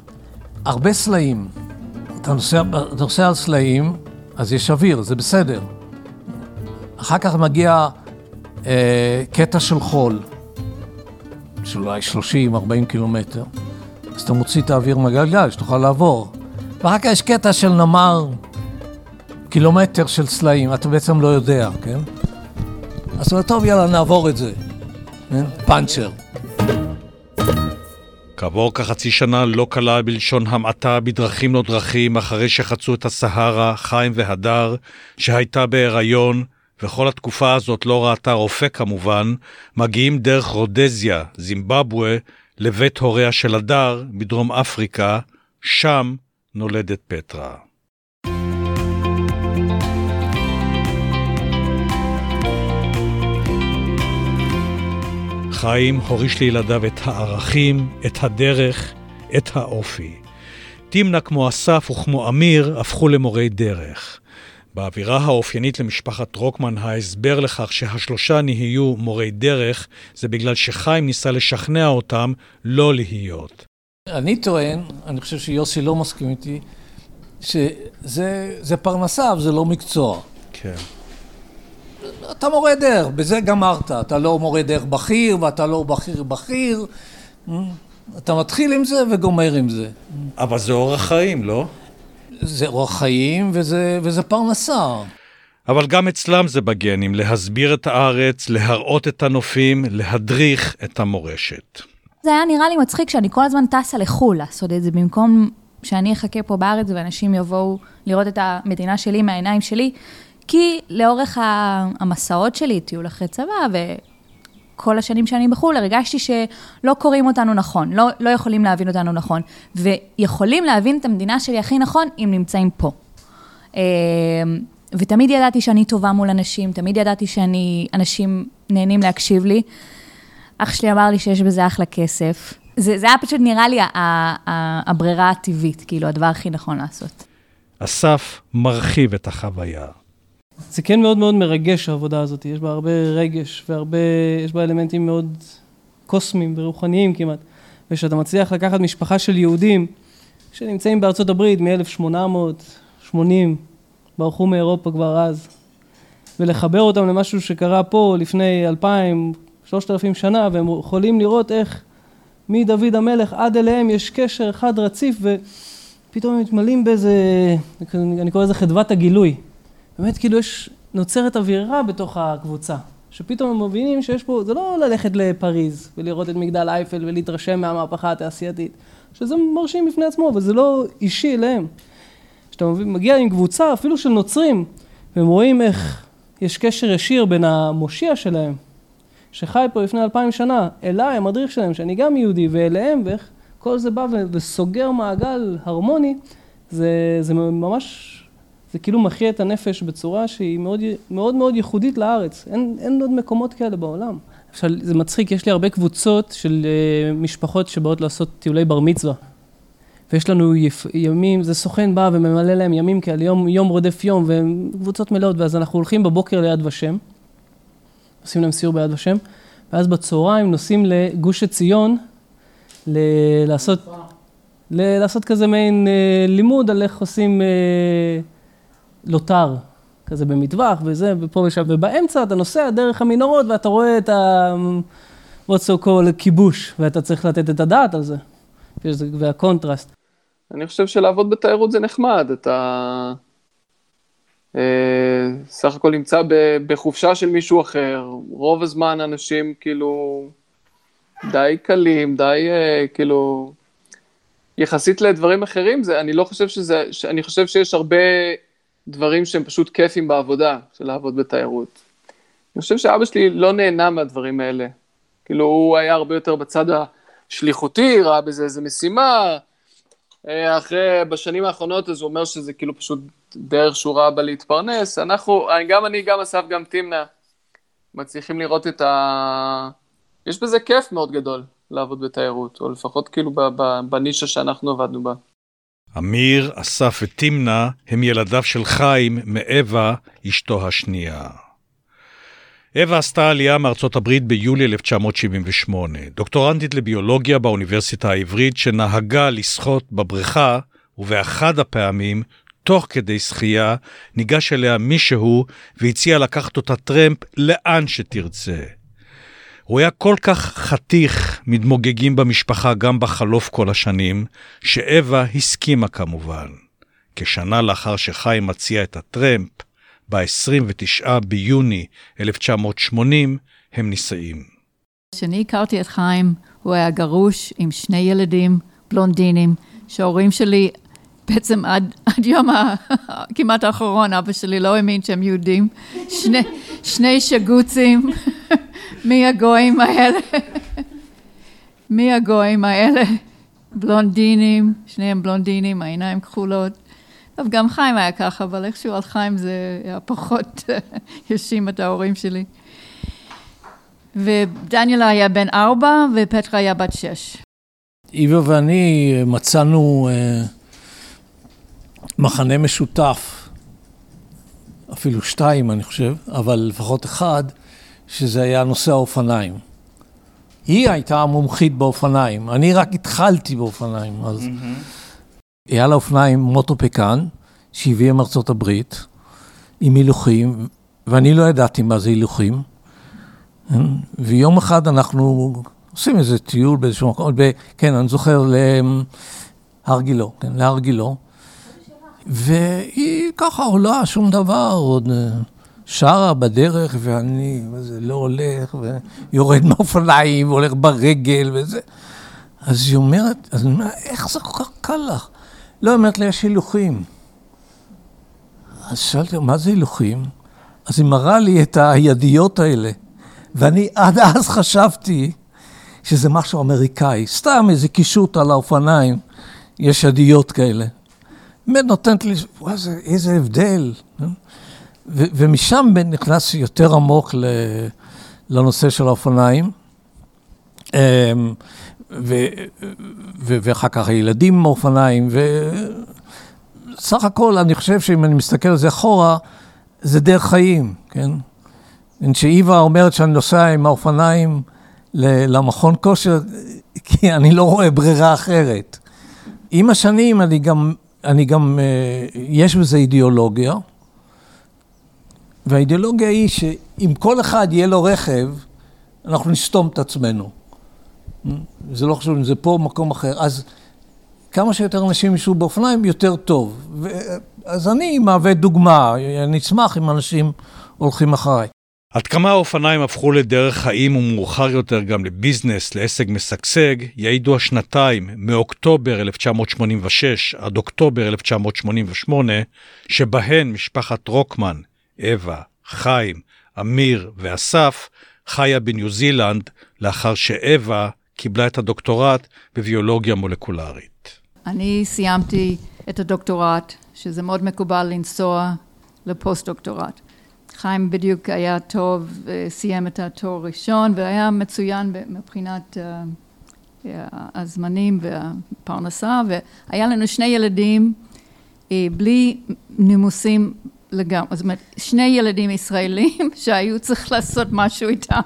הרבה סלעים. אתה נוסע, אתה נוסע על סלעים, אז יש אוויר, זה בסדר. אחר כך מגיע אה, קטע של חול, של אולי 30-40 קילומטר, אז אתה מוציא את האוויר מהגלגל, שתוכל לעבור. ואחר כך יש קטע של נמר, קילומטר של סלעים, אתה בעצם לא יודע, כן? אז אתה אומר, טוב, יאללה, נעבור את זה. כן? פאנצ'ר. כעבור כחצי שנה לא קלה בלשון המעטה בדרכים לא דרכים אחרי שחצו את הסהרה, חיים והדר, שהייתה בהיריון, וכל התקופה הזאת לא ראתה רופא כמובן, מגיעים דרך רודזיה, זימבבואה, לבית הוריה של הדר, בדרום אפריקה, שם נולדת פטרה. חיים הוריש לילדיו את הערכים, את הדרך, את האופי. תמנה כמו אסף וכמו אמיר הפכו למורי דרך. באווירה האופיינית למשפחת רוקמן, ההסבר לכך שהשלושה נהיו מורי דרך, זה בגלל שחיים ניסה לשכנע אותם לא להיות. אני טוען, אני חושב שיוסי לא מסכים איתי, שזה פרנסה, וזה לא מקצוע. כן. אתה מורה דרך, בזה גמרת. אתה לא מורה דרך בכיר, ואתה לא בכיר בכיר. אתה מתחיל עם זה וגומר עם זה. אבל זה אורח חיים, לא? זה אורח חיים וזה, וזה פרנסה. אבל גם אצלם זה בגנים, להסביר את הארץ, להראות את הנופים, להדריך את המורשת. זה היה נראה לי מצחיק שאני כל הזמן טסה לחו"ל לעשות את זה, במקום שאני אחכה פה בארץ ואנשים יבואו לראות את המדינה שלי מהעיניים שלי. כי לאורך המסעות שלי, טיול אחרי צבא, וכל השנים שאני בחו"ל, הרגשתי שלא קוראים אותנו נכון, לא, לא יכולים להבין אותנו נכון, ויכולים להבין את המדינה שלי הכי נכון אם נמצאים פה. אה, ותמיד ידעתי שאני טובה מול אנשים, תמיד ידעתי שאני, אנשים נהנים להקשיב לי. אח שלי אמר לי שיש בזה אחלה כסף. זה, זה היה פשוט נראה לי הברירה הטבעית, כאילו, הדבר הכי נכון לעשות. אסף מרחיב את החוויה. זה כן מאוד מאוד מרגש העבודה הזאת, יש בה הרבה רגש והרבה, יש בה אלמנטים מאוד קוסמיים ורוחניים כמעט. ושאתה מצליח לקחת משפחה של יהודים שנמצאים בארצות הברית מ-1880, ברחו מאירופה כבר אז, ולחבר אותם למשהו שקרה פה לפני אלפיים, שלושת אלפים שנה, והם יכולים לראות איך מדוד המלך עד אליהם יש קשר אחד רציף, ופתאום הם מתמלאים באיזה, אני קורא לזה חדוות הגילוי. באמת כאילו יש, נוצרת אווירה בתוך הקבוצה. שפתאום הם מבינים שיש פה, זה לא ללכת לפריז ולראות את מגדל אייפל ולהתרשם מהמהפכה התעשייתית, שזה מרשים בפני עצמו, אבל זה לא אישי אליהם. כשאתה מגיע עם קבוצה, אפילו של נוצרים, והם רואים איך יש קשר ישיר בין המושיע שלהם, שחי פה לפני אלפיים שנה, אליי, המדריך שלהם, שאני גם יהודי, ואליהם, ואיך כל זה בא וסוגר מעגל הרמוני, זה, זה ממש זה כאילו מחיה את הנפש בצורה שהיא מאוד מאוד, מאוד ייחודית לארץ. אין, אין עוד מקומות כאלה בעולם. עכשיו, זה מצחיק, יש לי הרבה קבוצות של uh, משפחות שבאות לעשות טיולי בר מצווה. ויש לנו יפ, ימים, זה סוכן בא וממלא להם ימים כאלה, יום, יום רודף יום, והם קבוצות מלאות, ואז אנחנו הולכים בבוקר ליד ושם, עושים להם סיור ביד ושם, ואז בצהריים נוסעים לגוש עציון, ל- לעשות, ל- לעשות כזה מעין uh, לימוד על איך עושים... Uh, לוט"ר, כזה במטווח וזה, ופה ושם, ובאמצע אתה נוסע דרך המנהרות ואתה רואה את what's so called כיבוש, ואתה צריך לתת את הדעת על זה, והקונטרסט. אני חושב שלעבוד בתיירות זה נחמד, אתה אה, סך הכל נמצא בחופשה של מישהו אחר, רוב הזמן אנשים כאילו די קלים, די אה, כאילו, יחסית לדברים אחרים, זה, אני לא חושב שזה, אני חושב שיש הרבה דברים שהם פשוט כיפים בעבודה, של לעבוד בתיירות. אני חושב שאבא שלי לא נהנה מהדברים האלה. כאילו, הוא היה הרבה יותר בצד השליחותי, ראה בזה איזה משימה. אה, אחרי, בשנים האחרונות, אז הוא אומר שזה כאילו פשוט דרך שהוא ראה בה להתפרנס. אנחנו, גם אני, גם אסף, גם תמנה, מצליחים לראות את ה... יש בזה כיף מאוד גדול לעבוד בתיירות, או לפחות כאילו בנישה שאנחנו עבדנו בה. אמיר, אסף ותמנה הם ילדיו של חיים מאווה, אשתו השנייה. אווה עשתה עלייה מארצות הברית ביולי 1978, דוקטורנטית לביולוגיה באוניברסיטה העברית שנהגה לשחות בבריכה, ובאחד הפעמים, תוך כדי שחייה, ניגש אליה מישהו והציע לקחת אותה טרמפ לאן שתרצה. הוא היה כל כך חתיך מתמוגגים במשפחה גם בחלוף כל השנים, שאווה הסכימה כמובן. כשנה לאחר שחיים מציע את הטרמפ, ב-29 ביוני 1980, הם נישאים. כשאני הכרתי את חיים, הוא היה גרוש עם שני ילדים בלונדינים, שההורים שלי בעצם עד, עד יום ה, כמעט האחרון, אבא שלי לא האמין שהם יהודים. שני, שני שגוצים, מי הגויים האלה? מי הגויים האלה? בלונדינים, שניהם בלונדינים, העיניים כחולות. טוב, גם חיים היה ככה, אבל איכשהו על חיים זה היה פחות [LAUGHS] ישים את ההורים שלי. ודניאלה היה בן ארבע ופטרה היה בת שש. איווה ואני מצאנו uh, מחנה משותף, אפילו שתיים אני חושב, אבל לפחות אחד, שזה היה נושא האופניים. היא הייתה המומחית באופניים, אני רק התחלתי באופניים, אז... Mm-hmm. היה לה אופניים מוטופקן, שהביאה מארצות הברית, עם הילוכים, ואני לא ידעתי מה זה הילוכים. ויום אחד אנחנו עושים איזה טיול באיזשהו מקום, ב, כן, אני זוכר, להר גילו, כן, להר גילו. והיא ככה עולה, שום דבר, עוד אה, שרה בדרך, ואני, וזה לא הולך, ויורד מהאופניים, והולך ברגל וזה. אז היא אומרת, אז אני אומר, איך זה כל כך קל לך? לא, אומרת לי, יש הילוכים. אז שאלתי, מה זה הילוכים? אז היא מראה לי את הידיות האלה. ואני עד אז חשבתי שזה משהו אמריקאי, סתם איזה קישוט על האופניים, יש ידיות כאלה. באמת נותנת לי, וואי, איזה הבדל. ו- ומשם נכנס יותר עמוק לנושא של האופניים. אמ, ו, ו, ואחר כך הילדים עם האופניים, וסך הכל אני חושב שאם אני מסתכל על זה אחורה, זה דרך חיים, כן? שאיווה אומרת שאני נוסע עם האופניים למכון כושר, [LAUGHS] כי אני לא רואה ברירה אחרת. עם השנים אני גם, אני גם, אה, יש בזה אידיאולוגיה, והאידיאולוגיה היא שאם כל אחד יהיה לו רכב, אנחנו נסתום את עצמנו. זה לא חשוב אם זה פה או מקום אחר. אז כמה שיותר אנשים ייסעו באופניים, יותר טוב. ו... אז אני מהווה דוגמה, אני אשמח אם אנשים הולכים אחריי. עד כמה האופניים הפכו לדרך חיים ומאוחר יותר גם לביזנס, לעסק משגשג, יעידו השנתיים מאוקטובר 1986 עד אוקטובר 1988, שבהן משפחת רוקמן, אווה, חיים, אמיר ואסף חיה בניו זילנד לאחר שאווה קיבלה את הדוקטורט בביולוגיה מולקולרית. אני סיימתי את הדוקטורט, שזה מאוד מקובל לנסוע לפוסט-דוקטורט. חיים בדיוק היה טוב, סיים את התואר הראשון והיה מצוין מבחינת אה, הזמנים והפרנסה, והיה לנו שני ילדים אה, בלי נימוסים לגמרי, זאת אומרת, שני ילדים ישראלים [LAUGHS] שהיו צריך לעשות משהו איתם.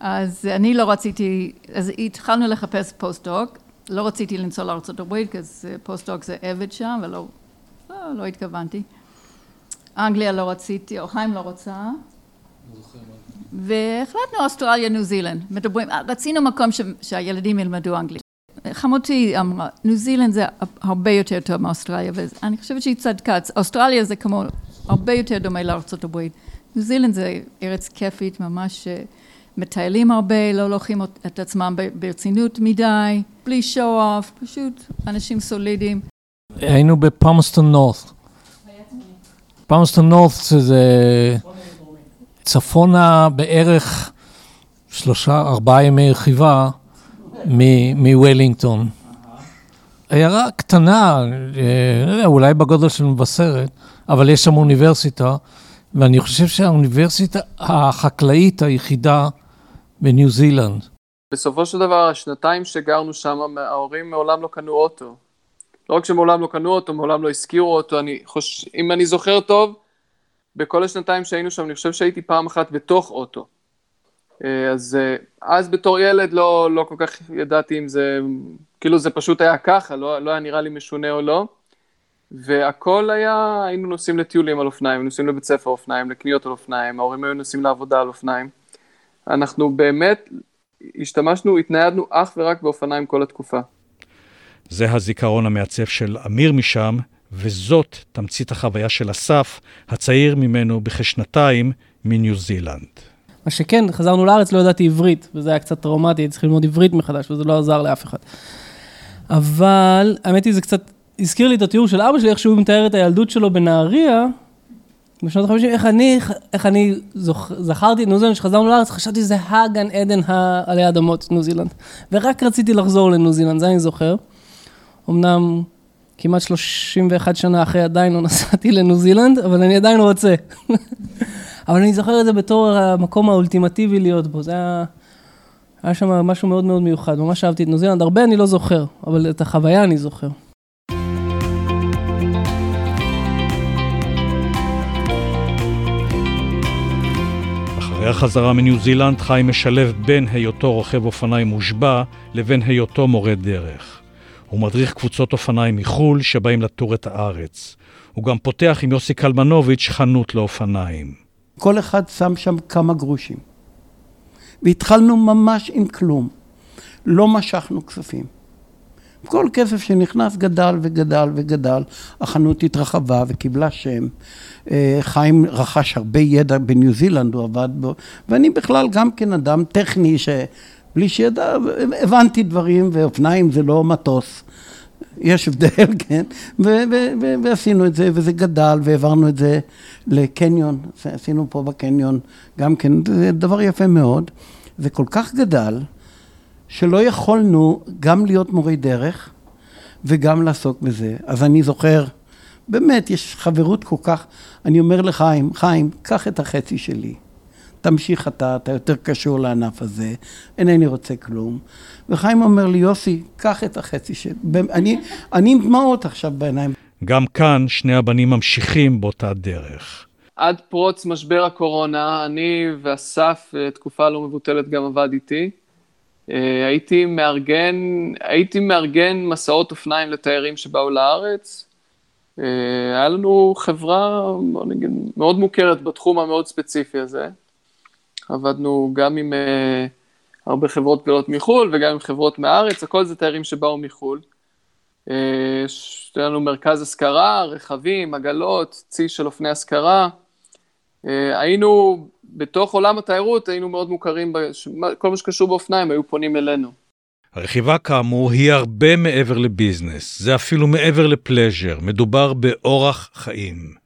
אז אני לא רציתי, אז התחלנו לחפש פוסט-דוק, לא רציתי לנסוע לארה"ב, כי פוסט-דוק זה עבד שם, ולא לא, לא התכוונתי. אנגליה לא רציתי, או חיים לא רוצה, והחלטנו אוסטרליה, ניו זילנד. מדברים, רצינו מקום ש, שהילדים ילמדו אנגלית. חמותי אמרה, ניו זילנד זה הרבה יותר טוב מאוסטרליה, ואני חושבת שהיא צדקה. אוסטרליה זה כמו, הרבה יותר דומה לארצות הברית. ניו זילנד זה ארץ כיפית, ממש אה, מטיילים הרבה, לא לוקחים את עצמם ברצינות מדי, בלי show off, פשוט אנשים סולידיים. היינו בפלמסטון נורת. פלמסטון נורת זה צפונה בערך שלושה, ארבעה ימי רכיבה מוולינגטון. עיירה קטנה, אה, אולי בגודל של מבשרת, אבל יש שם אוניברסיטה, ואני חושב שהאוניברסיטה החקלאית היחידה בניו זילנד. בסופו של דבר, השנתיים שגרנו שם, ההורים מעולם לא קנו אוטו. לא רק שמעולם לא קנו אוטו, מעולם לא הזכירו אותו. אני חוש... אם אני זוכר טוב, בכל השנתיים שהיינו שם, אני חושב שהייתי פעם אחת בתוך אוטו. אה, אז אה, אז בתור ילד לא, לא כל כך ידעתי אם זה, כאילו זה פשוט היה ככה, לא, לא היה נראה לי משונה או לא. והכל היה, היינו נוסעים לטיולים על אופניים, היינו נוסעים לבית ספר אופניים, לקניות על אופניים, ההורים היו נוסעים לעבודה על אופניים. אנחנו באמת השתמשנו, התניידנו אך ורק באופניים כל התקופה. זה הזיכרון המעצב של אמיר משם, וזאת תמצית החוויה של אסף, הצעיר ממנו בכשנתיים מניו זילנד. מה שכן, חזרנו לארץ, לא ידעתי עברית, וזה היה קצת טראומטי, הייתי צריך ללמוד עברית מחדש, וזה לא עזר לאף אחד. אבל, האמת היא, זה קצת הזכיר לי את התיאור של אבא שלי, איך שהוא מתאר את הילדות שלו בנהריה, בשנות ה-50, איך אני, איך אני זוכ... זכרתי את ניו זילנד, כשחזרנו לארץ, חשבתי שזה הגן עדן עלי אדמות, ניו זילנד. ורק רציתי לחזור לניו זילנד, זה אני זוכר. אמנם כמעט 31 שנה אחרי עדיין לא [LAUGHS] נסעתי לניו זילנד, אבל אני עדיין רוצה. [LAUGHS] אבל אני זוכר את זה בתור המקום האולטימטיבי להיות בו, זה היה... היה שם משהו מאוד מאוד מיוחד, ממש אהבתי את ניו זילנד, הרבה אני לא זוכר, אבל את החוויה אני זוכר. אחרי החזרה מניו זילנד, חיים משלב בין היותו רוכב אופניים מושבע לבין היותו מורה דרך. הוא מדריך קבוצות אופניים מחו"ל שבאים לטור את הארץ. הוא גם פותח עם יוסי קלמנוביץ' חנות לאופניים. כל אחד שם שם כמה גרושים. והתחלנו ממש עם כלום. לא משכנו כספים. כל כסף שנכנס גדל וגדל וגדל, החנות התרחבה וקיבלה שם. אה, חיים רכש הרבה ידע בניו זילנד, הוא עבד בו, ואני בכלל גם כן אדם טכני שבלי שידע, הבנתי דברים, ואופניים זה לא מטוס. יש הבדל, [LAUGHS] כן, ו- ו- ו- ועשינו את זה, וזה גדל, והעברנו את זה לקניון, עשינו פה בקניון, גם כן, זה דבר יפה מאוד. זה כל כך גדל, שלא יכולנו גם להיות מורי דרך וגם לעסוק בזה. אז אני זוכר, באמת, יש חברות כל כך, אני אומר לחיים, חיים, קח את החצי שלי. תמשיך אתה, אתה יותר קשור לענף הזה, אינני רוצה כלום. וחיים אומר לי, יוסי, קח את החצי שלי. אני, אני עם דמעות עכשיו בעיניים. גם כאן שני הבנים ממשיכים באותה דרך. עד פרוץ משבר הקורונה, אני ואסף, אה, תקופה לא מבוטלת, גם עבד איתי. אה, הייתי מארגן, הייתי מארגן מסעות אופניים לתיירים שבאו לארץ. אה, היה לנו חברה, בוא נגיד, מאוד מוכרת בתחום המאוד ספציפי הזה. עבדנו גם עם הרבה חברות גדולות מחו"ל וגם עם חברות מהארץ, הכל זה תיירים שבאו מחו"ל. יש לנו מרכז השכרה, רכבים, עגלות, צי של אופני השכרה. אה, היינו, בתוך עולם התיירות, היינו מאוד מוכרים, כל מה שקשור באופניים היו פונים אלינו. הרכיבה כאמור היא הרבה מעבר לביזנס, זה אפילו מעבר לפלז'ר, מדובר באורח חיים.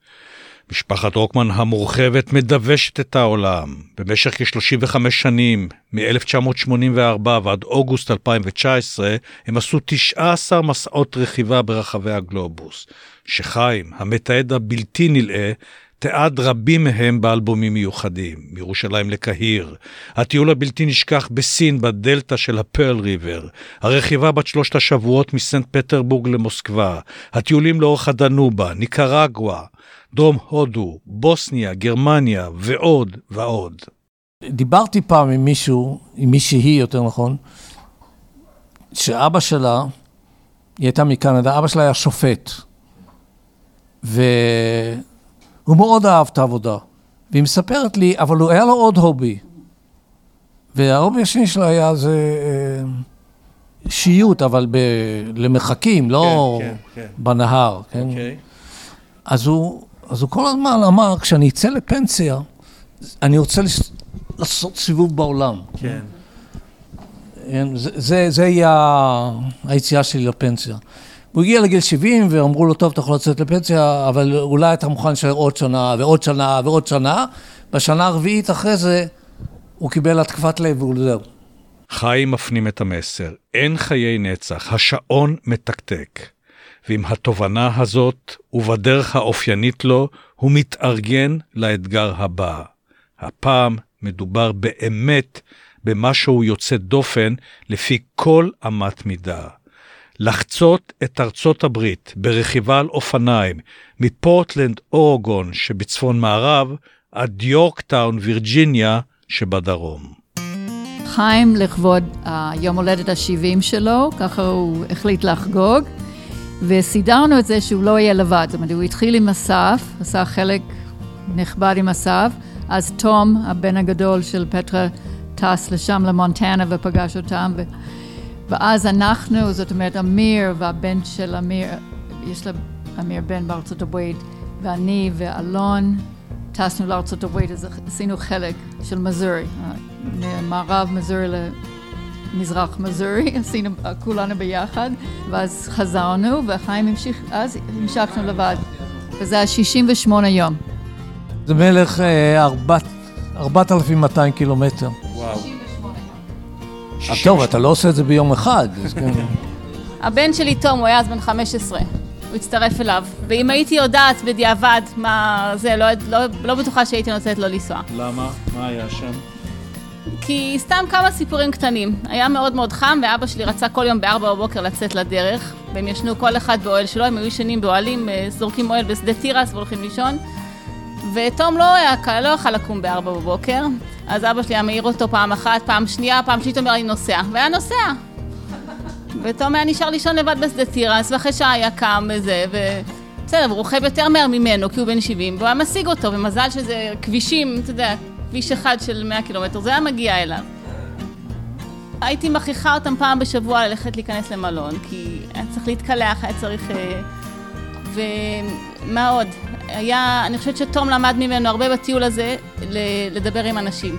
משפחת רוקמן המורחבת מדוושת את העולם. במשך כ-35 שנים, מ-1984 ועד אוגוסט 2019, הם עשו 19 מסעות רכיבה ברחבי הגלובוס. שחיים, המתעד הבלתי נלאה, תיעד רבים מהם באלבומים מיוחדים, מירושלים לקהיר, הטיול הבלתי נשכח בסין בדלתא של הפרל ריבר, הרכיבה בת שלושת השבועות מסנט פטרבורג למוסקבה, הטיולים לאורך הדנובה, ניקרגואה, דרום הודו, בוסניה, גרמניה ועוד ועוד. דיברתי פעם עם מישהו, עם מישהי יותר נכון, שאבא שלה, היא הייתה מקנדה, אבא שלה היה שופט. ו... הוא מאוד אהב את העבודה. והיא מספרת לי, אבל הוא היה לו עוד הובי. וההובי השני שלו היה זה אה, שיוט, אבל ב, למרחקים, לא כן, כן, כן. בנהר. כן? אוקיי. אז הוא, אז הוא כל הזמן אמר, כשאני אצא לפנסיה, אני רוצה לס- לעשות סיבוב בעולם. כן. כן, זה, זה, זה יהיה היציאה שלי לפנסיה. הוא הגיע לגיל 70 ואמרו לו, טוב, אתה יכול לצאת לפנסיה, אבל אולי אתה מוכן להישאר עוד שנה ועוד שנה ועוד שנה. בשנה הרביעית אחרי זה הוא קיבל התקפת לב והוא זהו. חיים מפנים את המסר, אין חיי נצח, השעון מתקתק. ועם התובנה הזאת, ובדרך האופיינית לו, הוא מתארגן לאתגר הבא. הפעם מדובר באמת במשהו יוצא דופן לפי כל אמת מידה. לחצות את ארצות הברית ברכיבה על אופניים מפורטלנד, אורגון שבצפון מערב, עד יורקטאון, וירג'יניה שבדרום. חיים לכבוד היום הולדת ה-70 שלו, ככה הוא החליט לחגוג, וסידרנו את זה שהוא לא יהיה לבד. זאת אומרת, הוא התחיל עם אסף, עשה חלק נכבד עם אסף, אז תום, הבן הגדול של פטרה, טס לשם למונטנה ופגש אותם, ו... ואז אנחנו, זאת אומרת, אמיר והבן של אמיר, יש לאמיר בן בארצות הברית, ואני ואלון טסנו לארצות הברית, אז עשינו חלק של מזורי, ממערב מזורי למזרח מזורי, [LAUGHS] עשינו כולנו ביחד, ואז חזרנו, וחיים המשיך, אז המשכנו לבד, וזה היה 68 יום. זה מלך אה, ארבעת- 4,200 קילומטר. וואו. טוב, אתה לא עושה את זה ביום אחד. [LAUGHS] הבן שלי תום, הוא היה אז בן 15. הוא הצטרף אליו. ואם הייתי יודעת בדיעבד מה זה, לא, לא, לא בטוחה שהייתי נותנת לו לנסוע. למה? מה היה שם? כי סתם כמה סיפורים קטנים. היה מאוד מאוד חם, ואבא שלי רצה כל יום בארבע בבוקר לצאת לדרך, והם ישנו כל אחד באוהל שלו, הם היו ישנים באוהלים, אה, זורקים אוהל בשדה תירס והולכים לישון. ותום לא היה, לא יכל לקום בארבע בבוקר, אז אבא שלי היה מעיר אותו פעם אחת, פעם שנייה, פעם שלישית אומר לי נוסע, והיה נוסע. ותום היה נשאר לישון לבד בשדה תירס, ואחרי שעה היה קם וזה, ו... בסדר, הוא רוכב יותר מהר ממנו, כי הוא בן 70, והוא היה משיג אותו, ומזל שזה כבישים, אתה יודע, כביש אחד של 100 קילומטר, זה היה מגיע אליו. הייתי מכריחה אותם פעם בשבוע ללכת להיכנס למלון, כי היה צריך להתקלח, היה צריך... אה, ומה עוד? היה, אני חושבת שתום למד ממנו הרבה בטיול הזה לדבר עם אנשים.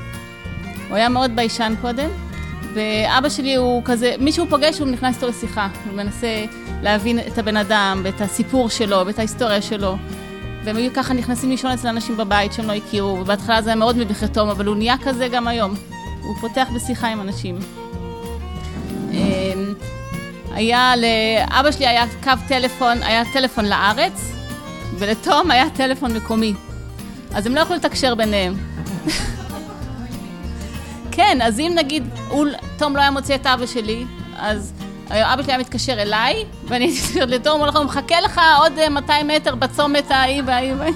הוא היה מאוד ביישן קודם, ואבא שלי הוא כזה, מי שהוא פוגש הוא נכנס איתו לשיחה, הוא מנסה להבין את הבן אדם ואת הסיפור שלו ואת ההיסטוריה שלו. והם היו ככה נכנסים לישון אצל אנשים בבית שהם לא הכירו, ובהתחלה זה היה מאוד מביך תום, אבל הוא נהיה כזה גם היום. הוא פותח בשיחה עם אנשים. אמ, היה, לאבא שלי היה קו טלפון, היה טלפון לארץ, ולתום היה טלפון מקומי. אז הם לא יכלו לתקשר ביניהם. כן, אז אם נגיד, הוא, תום לא היה מוצא את אבא שלי, אז אבא שלי היה מתקשר אליי, ואני [LAUGHS] הייתי מתקשרת לתום, הוא מחכה לך עוד אה, 200 מטר בצומת ההיא וההיא וההיא.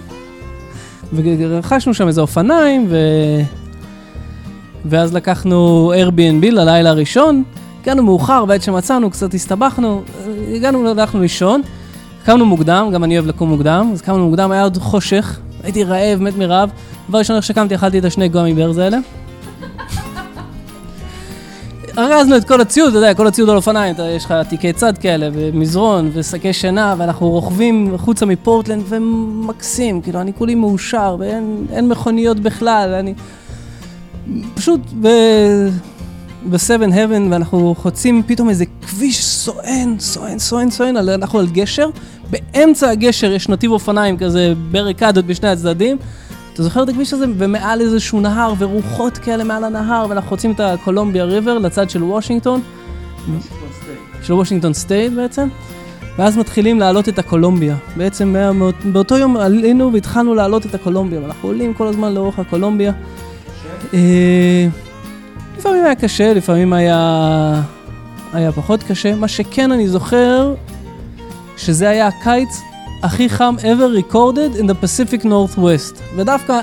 ורכשנו שם איזה אופניים, ו... ואז לקחנו Airbnb ללילה הראשון. הגענו מאוחר, בעת שמצאנו, קצת הסתבכנו, הגענו, הלכנו לישון. קמנו מוקדם, גם אני אוהב לקום מוקדם, אז קמנו מוקדם, היה עוד חושך, הייתי רעב, מת מרעב. דבר ראשון, איך שקמתי, אכלתי את השני גומי ברז האלה. [LAUGHS] ארזנו את כל הציוד, אתה יודע, כל הציוד על אופניים, יש לך תיקי צד כאלה, ומזרון, ושקי שינה, ואנחנו רוכבים החוצה מפורטלנד, ומקסים, כאילו, אני כולי מאושר, ואין אין מכוניות בכלל, אני... פשוט ב... ב-7 heaven, ואנחנו חוצים פתאום איזה כביש סואן, סואן, סואן, סואן, אנחנו על גשר, באמצע הגשר יש נתיב אופניים כזה, בריקדות בשני הצדדים. אתה זוכר את הכביש הזה? ומעל איזשהו נהר, ורוחות כאלה מעל הנהר, ואנחנו חוצים את ה-Columbia River לצד של וושינגטון. של וושינגטון State בעצם. ואז מתחילים לעלות את הקולומביה. בעצם באותו יום עלינו והתחלנו לעלות את הקולומביה, ואנחנו עולים כל הזמן לאורך הקולומביה. לפעמים היה קשה, לפעמים היה, היה פחות קשה. מה שכן אני זוכר, שזה היה הקיץ הכי חם ever recorded in the Pacific Northwest. ודווקא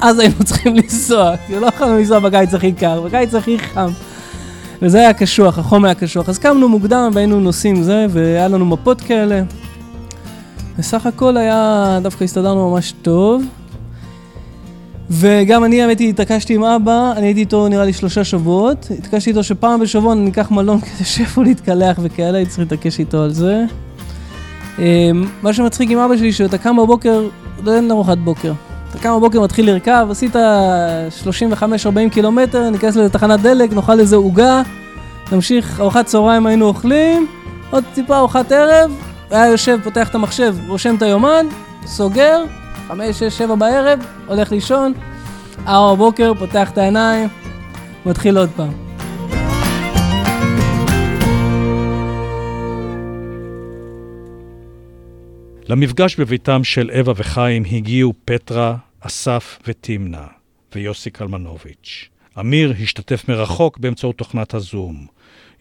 אז היינו [LAUGHS] צריכים לנסוע, כי לא יכולנו לנסוע בקיץ הכי קר, בקיץ הכי חם. וזה היה קשוח, החום היה קשוח. אז קמנו מוקדם והיינו נוסעים זה, והיה לנו מפות כאלה. בסך הכל היה, דווקא הסתדרנו ממש טוב. וגם אני, האמת היא, התעקשתי עם אבא, אני הייתי איתו נראה לי שלושה שבועות. התעקשתי איתו שפעם בשבוע אני אקח מלון [LAUGHS] כדי שאיפה להתקלח וכאלה, הייתי צריך להתעקש איתו על זה. אמ, מה שמצחיק עם אבא שלי, שאתה קם בבוקר, לא אין ארוחת בוקר. אתה קם בבוקר, מתחיל לרכב, עשית 35-40 קילומטר, ניכנס לתחנת דלק, נאכל איזה עוגה, נמשיך, ארוחת צהריים היינו אוכלים, עוד טיפה ארוחת ערב, היה יושב, פותח את המחשב, רושם את היומן, סוגר, חמש, שש, שבע בערב, הולך לישון, ארבע בבוקר, פותח את העיניים, מתחיל עוד פעם. למפגש בביתם של אווה וחיים הגיעו פטרה, אסף ותמנה, ויוסי קלמנוביץ'. אמיר השתתף מרחוק באמצעות תוכנת הזום.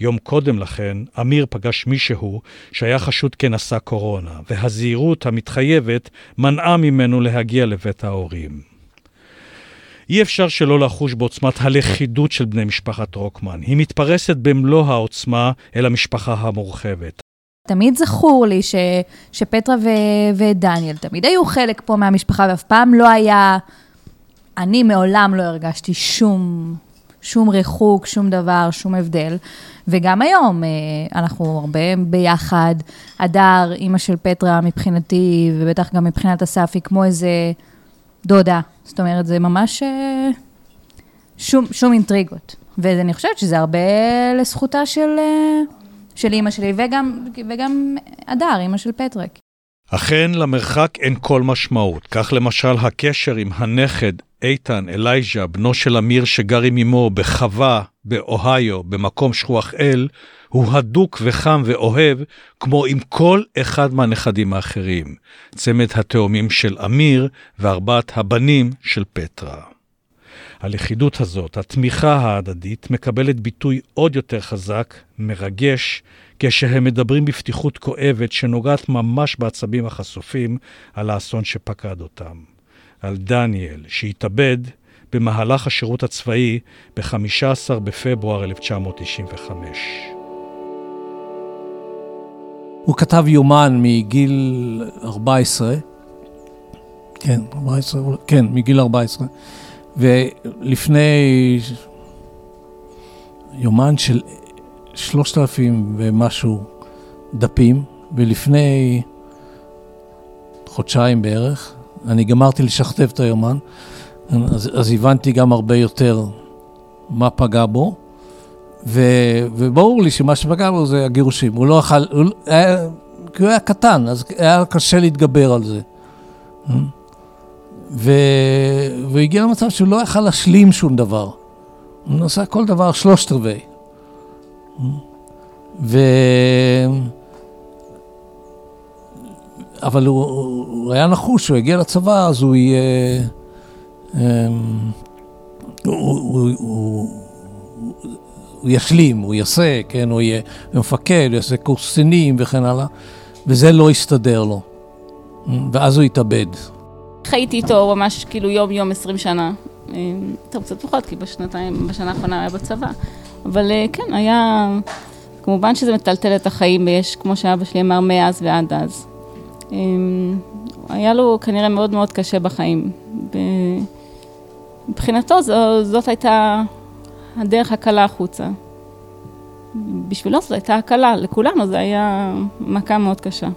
יום קודם לכן, אמיר פגש מישהו שהיה חשוד כנשא קורונה, והזהירות המתחייבת מנעה ממנו להגיע לבית ההורים. אי אפשר שלא לחוש בעוצמת הלכידות של בני משפחת רוקמן. היא מתפרסת במלוא העוצמה אל המשפחה המורחבת. תמיד זכור לי ש, שפטרה ו, ודניאל תמיד היו חלק פה מהמשפחה, ואף פעם לא היה... אני מעולם לא הרגשתי שום, שום ריחוק, שום דבר, שום הבדל. וגם היום, אה, אנחנו הרבה ביחד. הדר, אימא של פטרה מבחינתי, ובטח גם מבחינת אסף, היא כמו איזה דודה. זאת אומרת, זה ממש אה, שום, שום אינטריגות. ואני חושבת שזה הרבה לזכותה של... אה, של אימא שלי, וגם, וגם הדר, אימא של פטרק. אכן, למרחק אין כל משמעות. כך למשל הקשר עם הנכד איתן אלייז'ה, בנו של אמיר שגר עם אמו בחווה, באוהיו, במקום שכוח אל, הוא הדוק וחם ואוהב, כמו עם כל אחד מהנכדים האחרים, צמד התאומים של אמיר וארבעת הבנים של פטרה. הלכידות הזאת, התמיכה ההדדית, מקבלת ביטוי עוד יותר חזק, מרגש, כשהם מדברים בפתיחות כואבת שנוגעת ממש בעצבים החשופים על האסון שפקד אותם. על דניאל, שהתאבד במהלך השירות הצבאי ב-15 בפברואר 1995. הוא כתב יומן מגיל 14, כן, 14, כן, מגיל 14. ולפני יומן של שלושת אלפים ומשהו דפים, ולפני חודשיים בערך, אני גמרתי לשכתב את היומן, אז, אז הבנתי גם הרבה יותר מה פגע בו, ו, וברור לי שמה שפגע בו זה הגירושים. הוא לא אכל, הוא היה, כי הוא היה קטן, אז היה קשה להתגבר על זה. ו... והוא הגיע למצב שהוא לא יכל להשלים שום דבר. הוא עשה כל דבר שלושת רבעי. ו... אבל הוא, הוא היה נחוש, הוא הגיע לצבא, אז הוא יהיה... אמ, הוא, הוא, הוא, הוא ישלים, הוא יעשה, כן, הוא יהיה מפקד, הוא יעשה קורס קצינים וכן הלאה, וזה לא הסתדר לו. ואז הוא התאבד. חייתי איתו ממש כאילו יום-יום עשרים שנה. אה, טוב, קצת פחות, כי בשנתיים, בשנה האחרונה היה בצבא. אבל אה, כן, היה... כמובן שזה מטלטל את החיים, ויש, כמו שאבא שלי אמר, מאז ועד אז. אה, היה לו כנראה מאוד מאוד קשה בחיים. מבחינתו זאת הייתה הדרך הקלה החוצה. בשבילו זאת הייתה הקלה, לכולנו זה היה מכה מאוד קשה.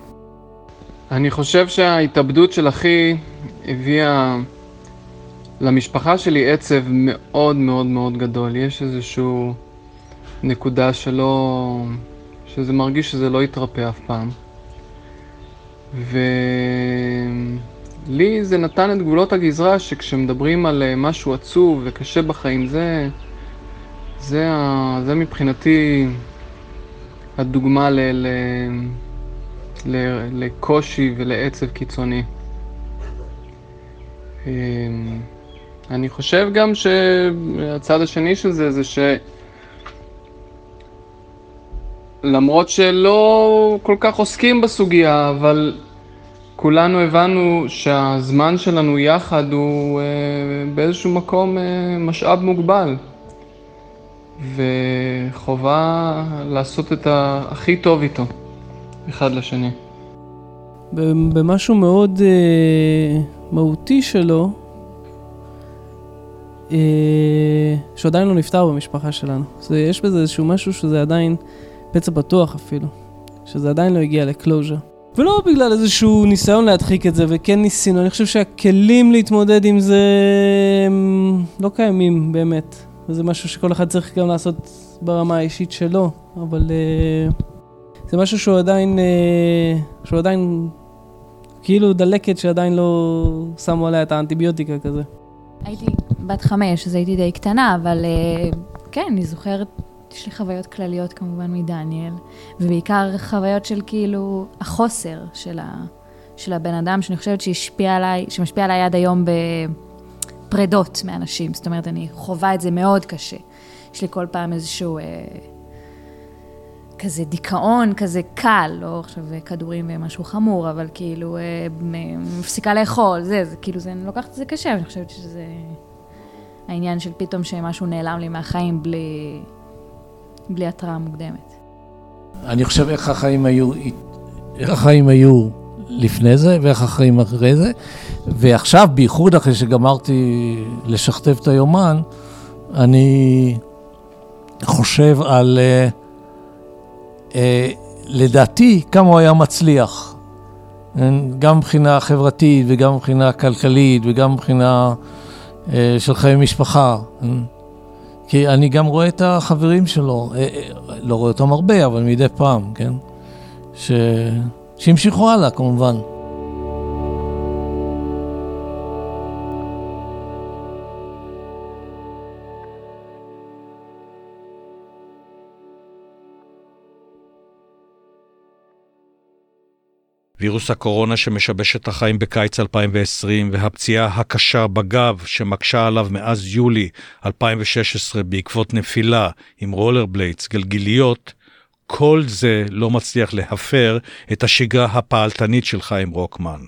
אני חושב שההתאבדות של אחי הביאה למשפחה שלי עצב מאוד מאוד מאוד גדול. יש איזושהי נקודה שלא... שזה מרגיש שזה לא יתרפא אף פעם. ולי זה נתן את גבולות הגזרה שכשמדברים על אה, משהו עצוב וקשה בחיים, זה, זה, ה... זה מבחינתי הדוגמה ל... ל... לקושי ולעצב קיצוני. אמ, אני חושב גם שהצד השני של זה, זה שלמרות שלא כל כך עוסקים בסוגיה, אבל כולנו הבנו שהזמן שלנו יחד הוא אה, באיזשהו מקום אה, משאב מוגבל. וחובה לעשות את הכי טוב איתו. אחד לשני. במשהו מאוד uh, מהותי שלו, אה, שהוא עדיין לא נפטר במשפחה שלנו. זה, יש בזה איזשהו משהו שזה עדיין פצע פתוח אפילו, שזה עדיין לא הגיע לקלוז'ר. ולא בגלל איזשהו ניסיון להדחיק את זה, וכן ניסינו, אני חושב שהכלים להתמודד עם זה הם לא קיימים באמת. וזה משהו שכל אחד צריך גם לעשות ברמה האישית שלו, אבל uh, זה משהו שהוא עדיין, uh, שהוא עדיין כאילו דלקת שעדיין לא שמו עליה את האנטיביוטיקה כזה. הייתי בת חמש, אז הייתי די קטנה, אבל uh, כן, אני זוכרת, יש לי חוויות כלליות כמובן מדניאל, ובעיקר חוויות של כאילו החוסר של, ה, של הבן אדם, שאני חושבת שהשפיע עליי, שמשפיע עליי עד היום בפרדות מאנשים. זאת אומרת, אני חווה את זה מאוד קשה. יש לי כל פעם איזשהו... אה, כזה דיכאון, כזה קל, לא עכשיו כדורים ומשהו חמור, אבל כאילו, אה, מפסיקה לאכול, זה, זה כאילו, זה, אני לוקחת את זה קשה, אני חושבת שזה העניין של פתאום שמשהו נעלם לי מהחיים בלי, בלי התראה מוקדמת. אני חושב איך החיים היו, איך החיים היו לפני זה ואיך החיים אחרי זה, ועכשיו, בייחוד אחרי שגמרתי לשכתב את היומן, אני חושב על... Uh, אה, לדעתי, כמה הוא היה מצליח. גם מבחינה חברתית וגם מבחינה כלכלית וגם מבחינה אה, של חיי משפחה. כי אני גם רואה את החברים שלו, אה, לא רואה אותם הרבה, אבל מדי פעם, כן? ש... שהמשיכו הלאה, כמובן. וירוס הקורונה שמשבש את החיים בקיץ 2020 והפציעה הקשה בגב שמקשה עליו מאז יולי 2016 בעקבות נפילה עם רולר בליידס, גלגיליות, כל זה לא מצליח להפר את השגרה הפעלתנית של חיים רוקמן.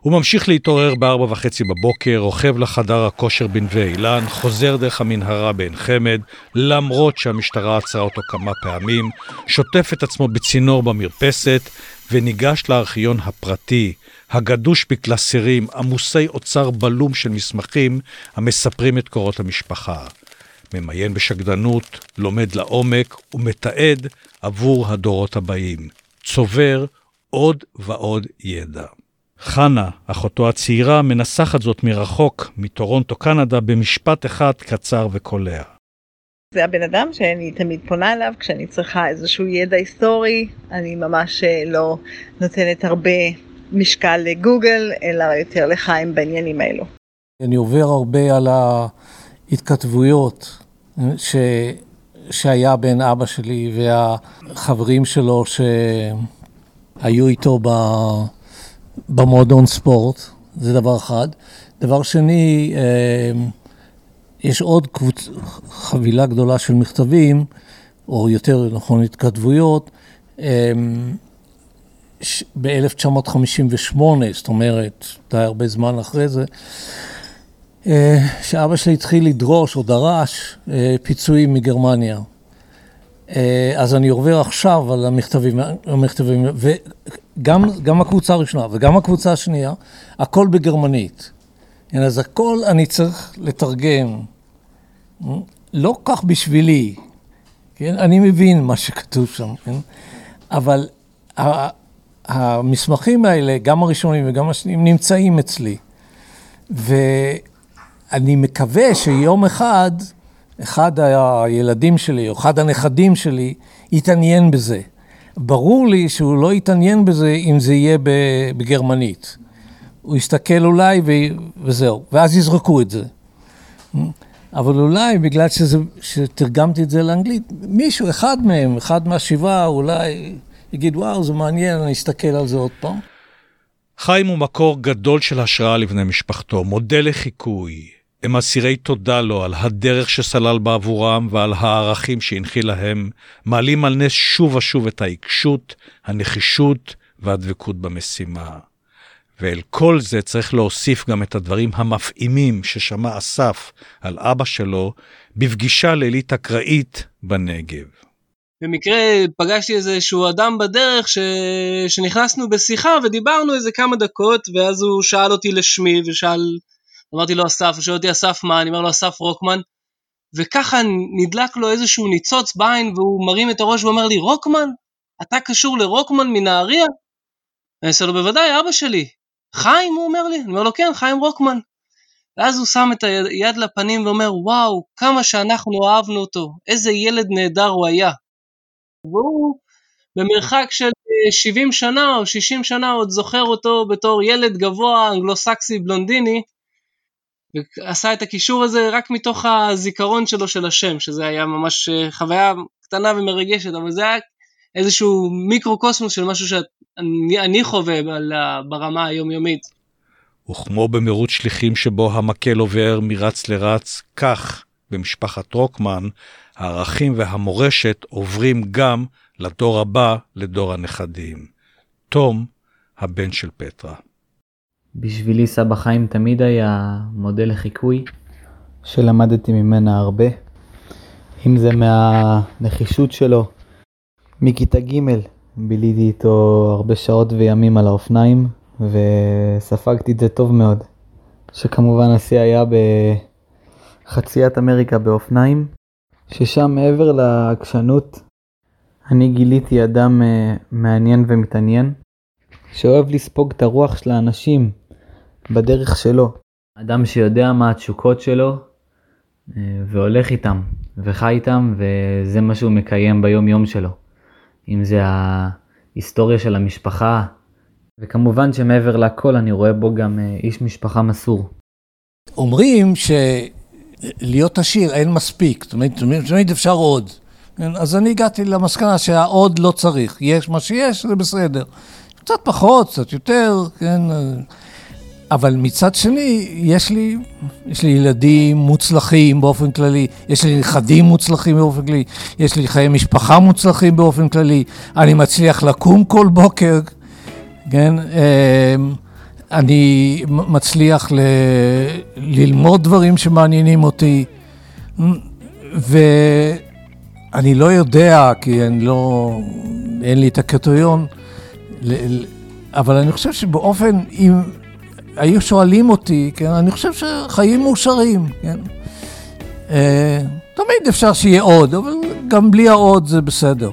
הוא ממשיך להתעורר בארבע וחצי בבוקר, רוכב לחדר הכושר בנווה אילן, חוזר דרך המנהרה בעין חמד, למרות שהמשטרה עצרה אותו כמה פעמים, שוטף את עצמו בצינור במרפסת, וניגש לארכיון הפרטי, הגדוש בקלסרים, עמוסי אוצר בלום של מסמכים המספרים את קורות המשפחה. ממיין בשקדנות, לומד לעומק ומתעד עבור הדורות הבאים. צובר עוד ועוד ידע. חנה, אחותו הצעירה, מנסחת זאת מרחוק, מטורונטו, קנדה, במשפט אחד קצר וקולע. זה הבן אדם שאני תמיד פונה אליו כשאני צריכה איזשהו ידע היסטורי, אני ממש אה, לא נותנת הרבה משקל לגוגל, אלא יותר לחיים בעניינים האלו. אני עובר הרבה על ההתכתבויות אה, ש... שהיה בין אבא שלי והחברים שלו שהיו איתו ב... במועדון ספורט, זה דבר אחד. דבר שני, אה, יש עוד קבוצ... חבילה גדולה של מכתבים, או יותר נכון התכתבויות, אה, ב-1958, זאת אומרת, די הרבה זמן אחרי זה, אה, שאבא שלי התחיל לדרוש או דרש פיצויים מגרמניה. אז אני עובר עכשיו על המכתבים, המכתבים וגם הקבוצה הראשונה וגם הקבוצה השנייה, הכל בגרמנית. כן, אז הכל אני צריך לתרגם, לא כך בשבילי, כן? אני מבין מה שכתוב שם, כן? אבל המסמכים האלה, גם הראשונים וגם השניים, נמצאים אצלי. ואני מקווה שיום אחד, אחד הילדים שלי, או אחד הנכדים שלי, יתעניין בזה. ברור לי שהוא לא יתעניין בזה אם זה יהיה בגרמנית. הוא יסתכל אולי ו... וזהו, ואז יזרקו את זה. אבל אולי בגלל שזה, שתרגמתי את זה לאנגלית, מישהו, אחד מהם, אחד מהשבעה, אולי יגיד, וואו, זה מעניין, אני אסתכל על זה עוד פעם. חיים הוא מקור גדול של השראה לבני משפחתו, מודל לחיקוי. הם אסירי תודה לו על הדרך שסלל בעבורם ועל הערכים שהנחיל להם, מעלים על נס שוב ושוב את העיקשות, הנחישות והדבקות במשימה. ואל כל זה צריך להוסיף גם את הדברים המפעימים ששמע אסף על אבא שלו בפגישה לילית אקראית בנגב. במקרה פגשתי איזשהו אדם בדרך ש... שנכנסנו בשיחה ודיברנו איזה כמה דקות ואז הוא שאל אותי לשמי ושאל אמרתי לו אסף, הוא שואל אותי אסף מה, אני אומר לו אסף רוקמן, וככה נדלק לו איזשהו ניצוץ בעין והוא מרים את הראש ואומר לי, רוקמן? אתה קשור לרוקמן מנהריה? אני עושה לו, בוודאי, אבא שלי. חיים, הוא אומר לי? אני אומר לו, כן, חיים רוקמן. ואז הוא שם את היד לפנים ואומר, וואו, כמה שאנחנו אהבנו אותו, איזה ילד נהדר הוא היה. והוא במרחק של 70 שנה או 60 שנה עוד זוכר אותו בתור ילד גבוה, אנגלוסקסי בלונדיני, ועשה את הקישור הזה רק מתוך הזיכרון שלו של השם, שזה היה ממש אה, חוויה קטנה ומרגשת, אבל זה היה איזשהו מיקרו-קוסמוס של משהו שאני חווה ברמה היומיומית. וכמו במרוץ שליחים שבו המקל עובר מרץ לרץ, כך במשפחת רוקמן, הערכים והמורשת עוברים גם לדור הבא, לדור הנכדים. תום, הבן של פטרה. בשבילי סבא חיים תמיד היה מודל לחיקוי, שלמדתי ממנה הרבה. אם זה מהנחישות שלו, מכיתה ג' ביליתי איתו הרבה שעות וימים על האופניים, וספגתי את זה טוב מאוד. שכמובן השיא היה בחציית אמריקה באופניים, ששם מעבר לעקשנות, אני גיליתי אדם uh, מעניין ומתעניין, שאוהב לספוג את הרוח של האנשים בדרך שלו. אדם שיודע מה התשוקות שלו uh, והולך איתם וחי איתם וזה מה שהוא מקיים ביום יום שלו. אם זה ההיסטוריה של המשפחה, וכמובן שמעבר לכל אני רואה בו גם uh, איש משפחה מסור. אומרים שלהיות עשיר אין מספיק, זאת אומרת, תמיד אפשר עוד. כן? אז אני הגעתי למסקנה שהעוד לא צריך, יש מה שיש, זה בסדר. קצת פחות, קצת יותר, כן? אבל מצד שני, יש לי, יש לי ילדים מוצלחים באופן כללי, יש לי נכדים מוצלחים באופן כללי, יש לי חיי משפחה מוצלחים באופן כללי, אני מצליח לקום כל בוקר, כן? אמ, אני מצליח ל... ללמוד דברים שמעניינים אותי, ואני לא יודע, כי אני לא, אין לי את הקריטריון, אבל אני חושב שבאופן, אם היו שואלים אותי, כן, אני חושב שחיים מאושרים, כן. אה, תמיד אפשר שיהיה עוד, אבל גם בלי העוד זה בסדר.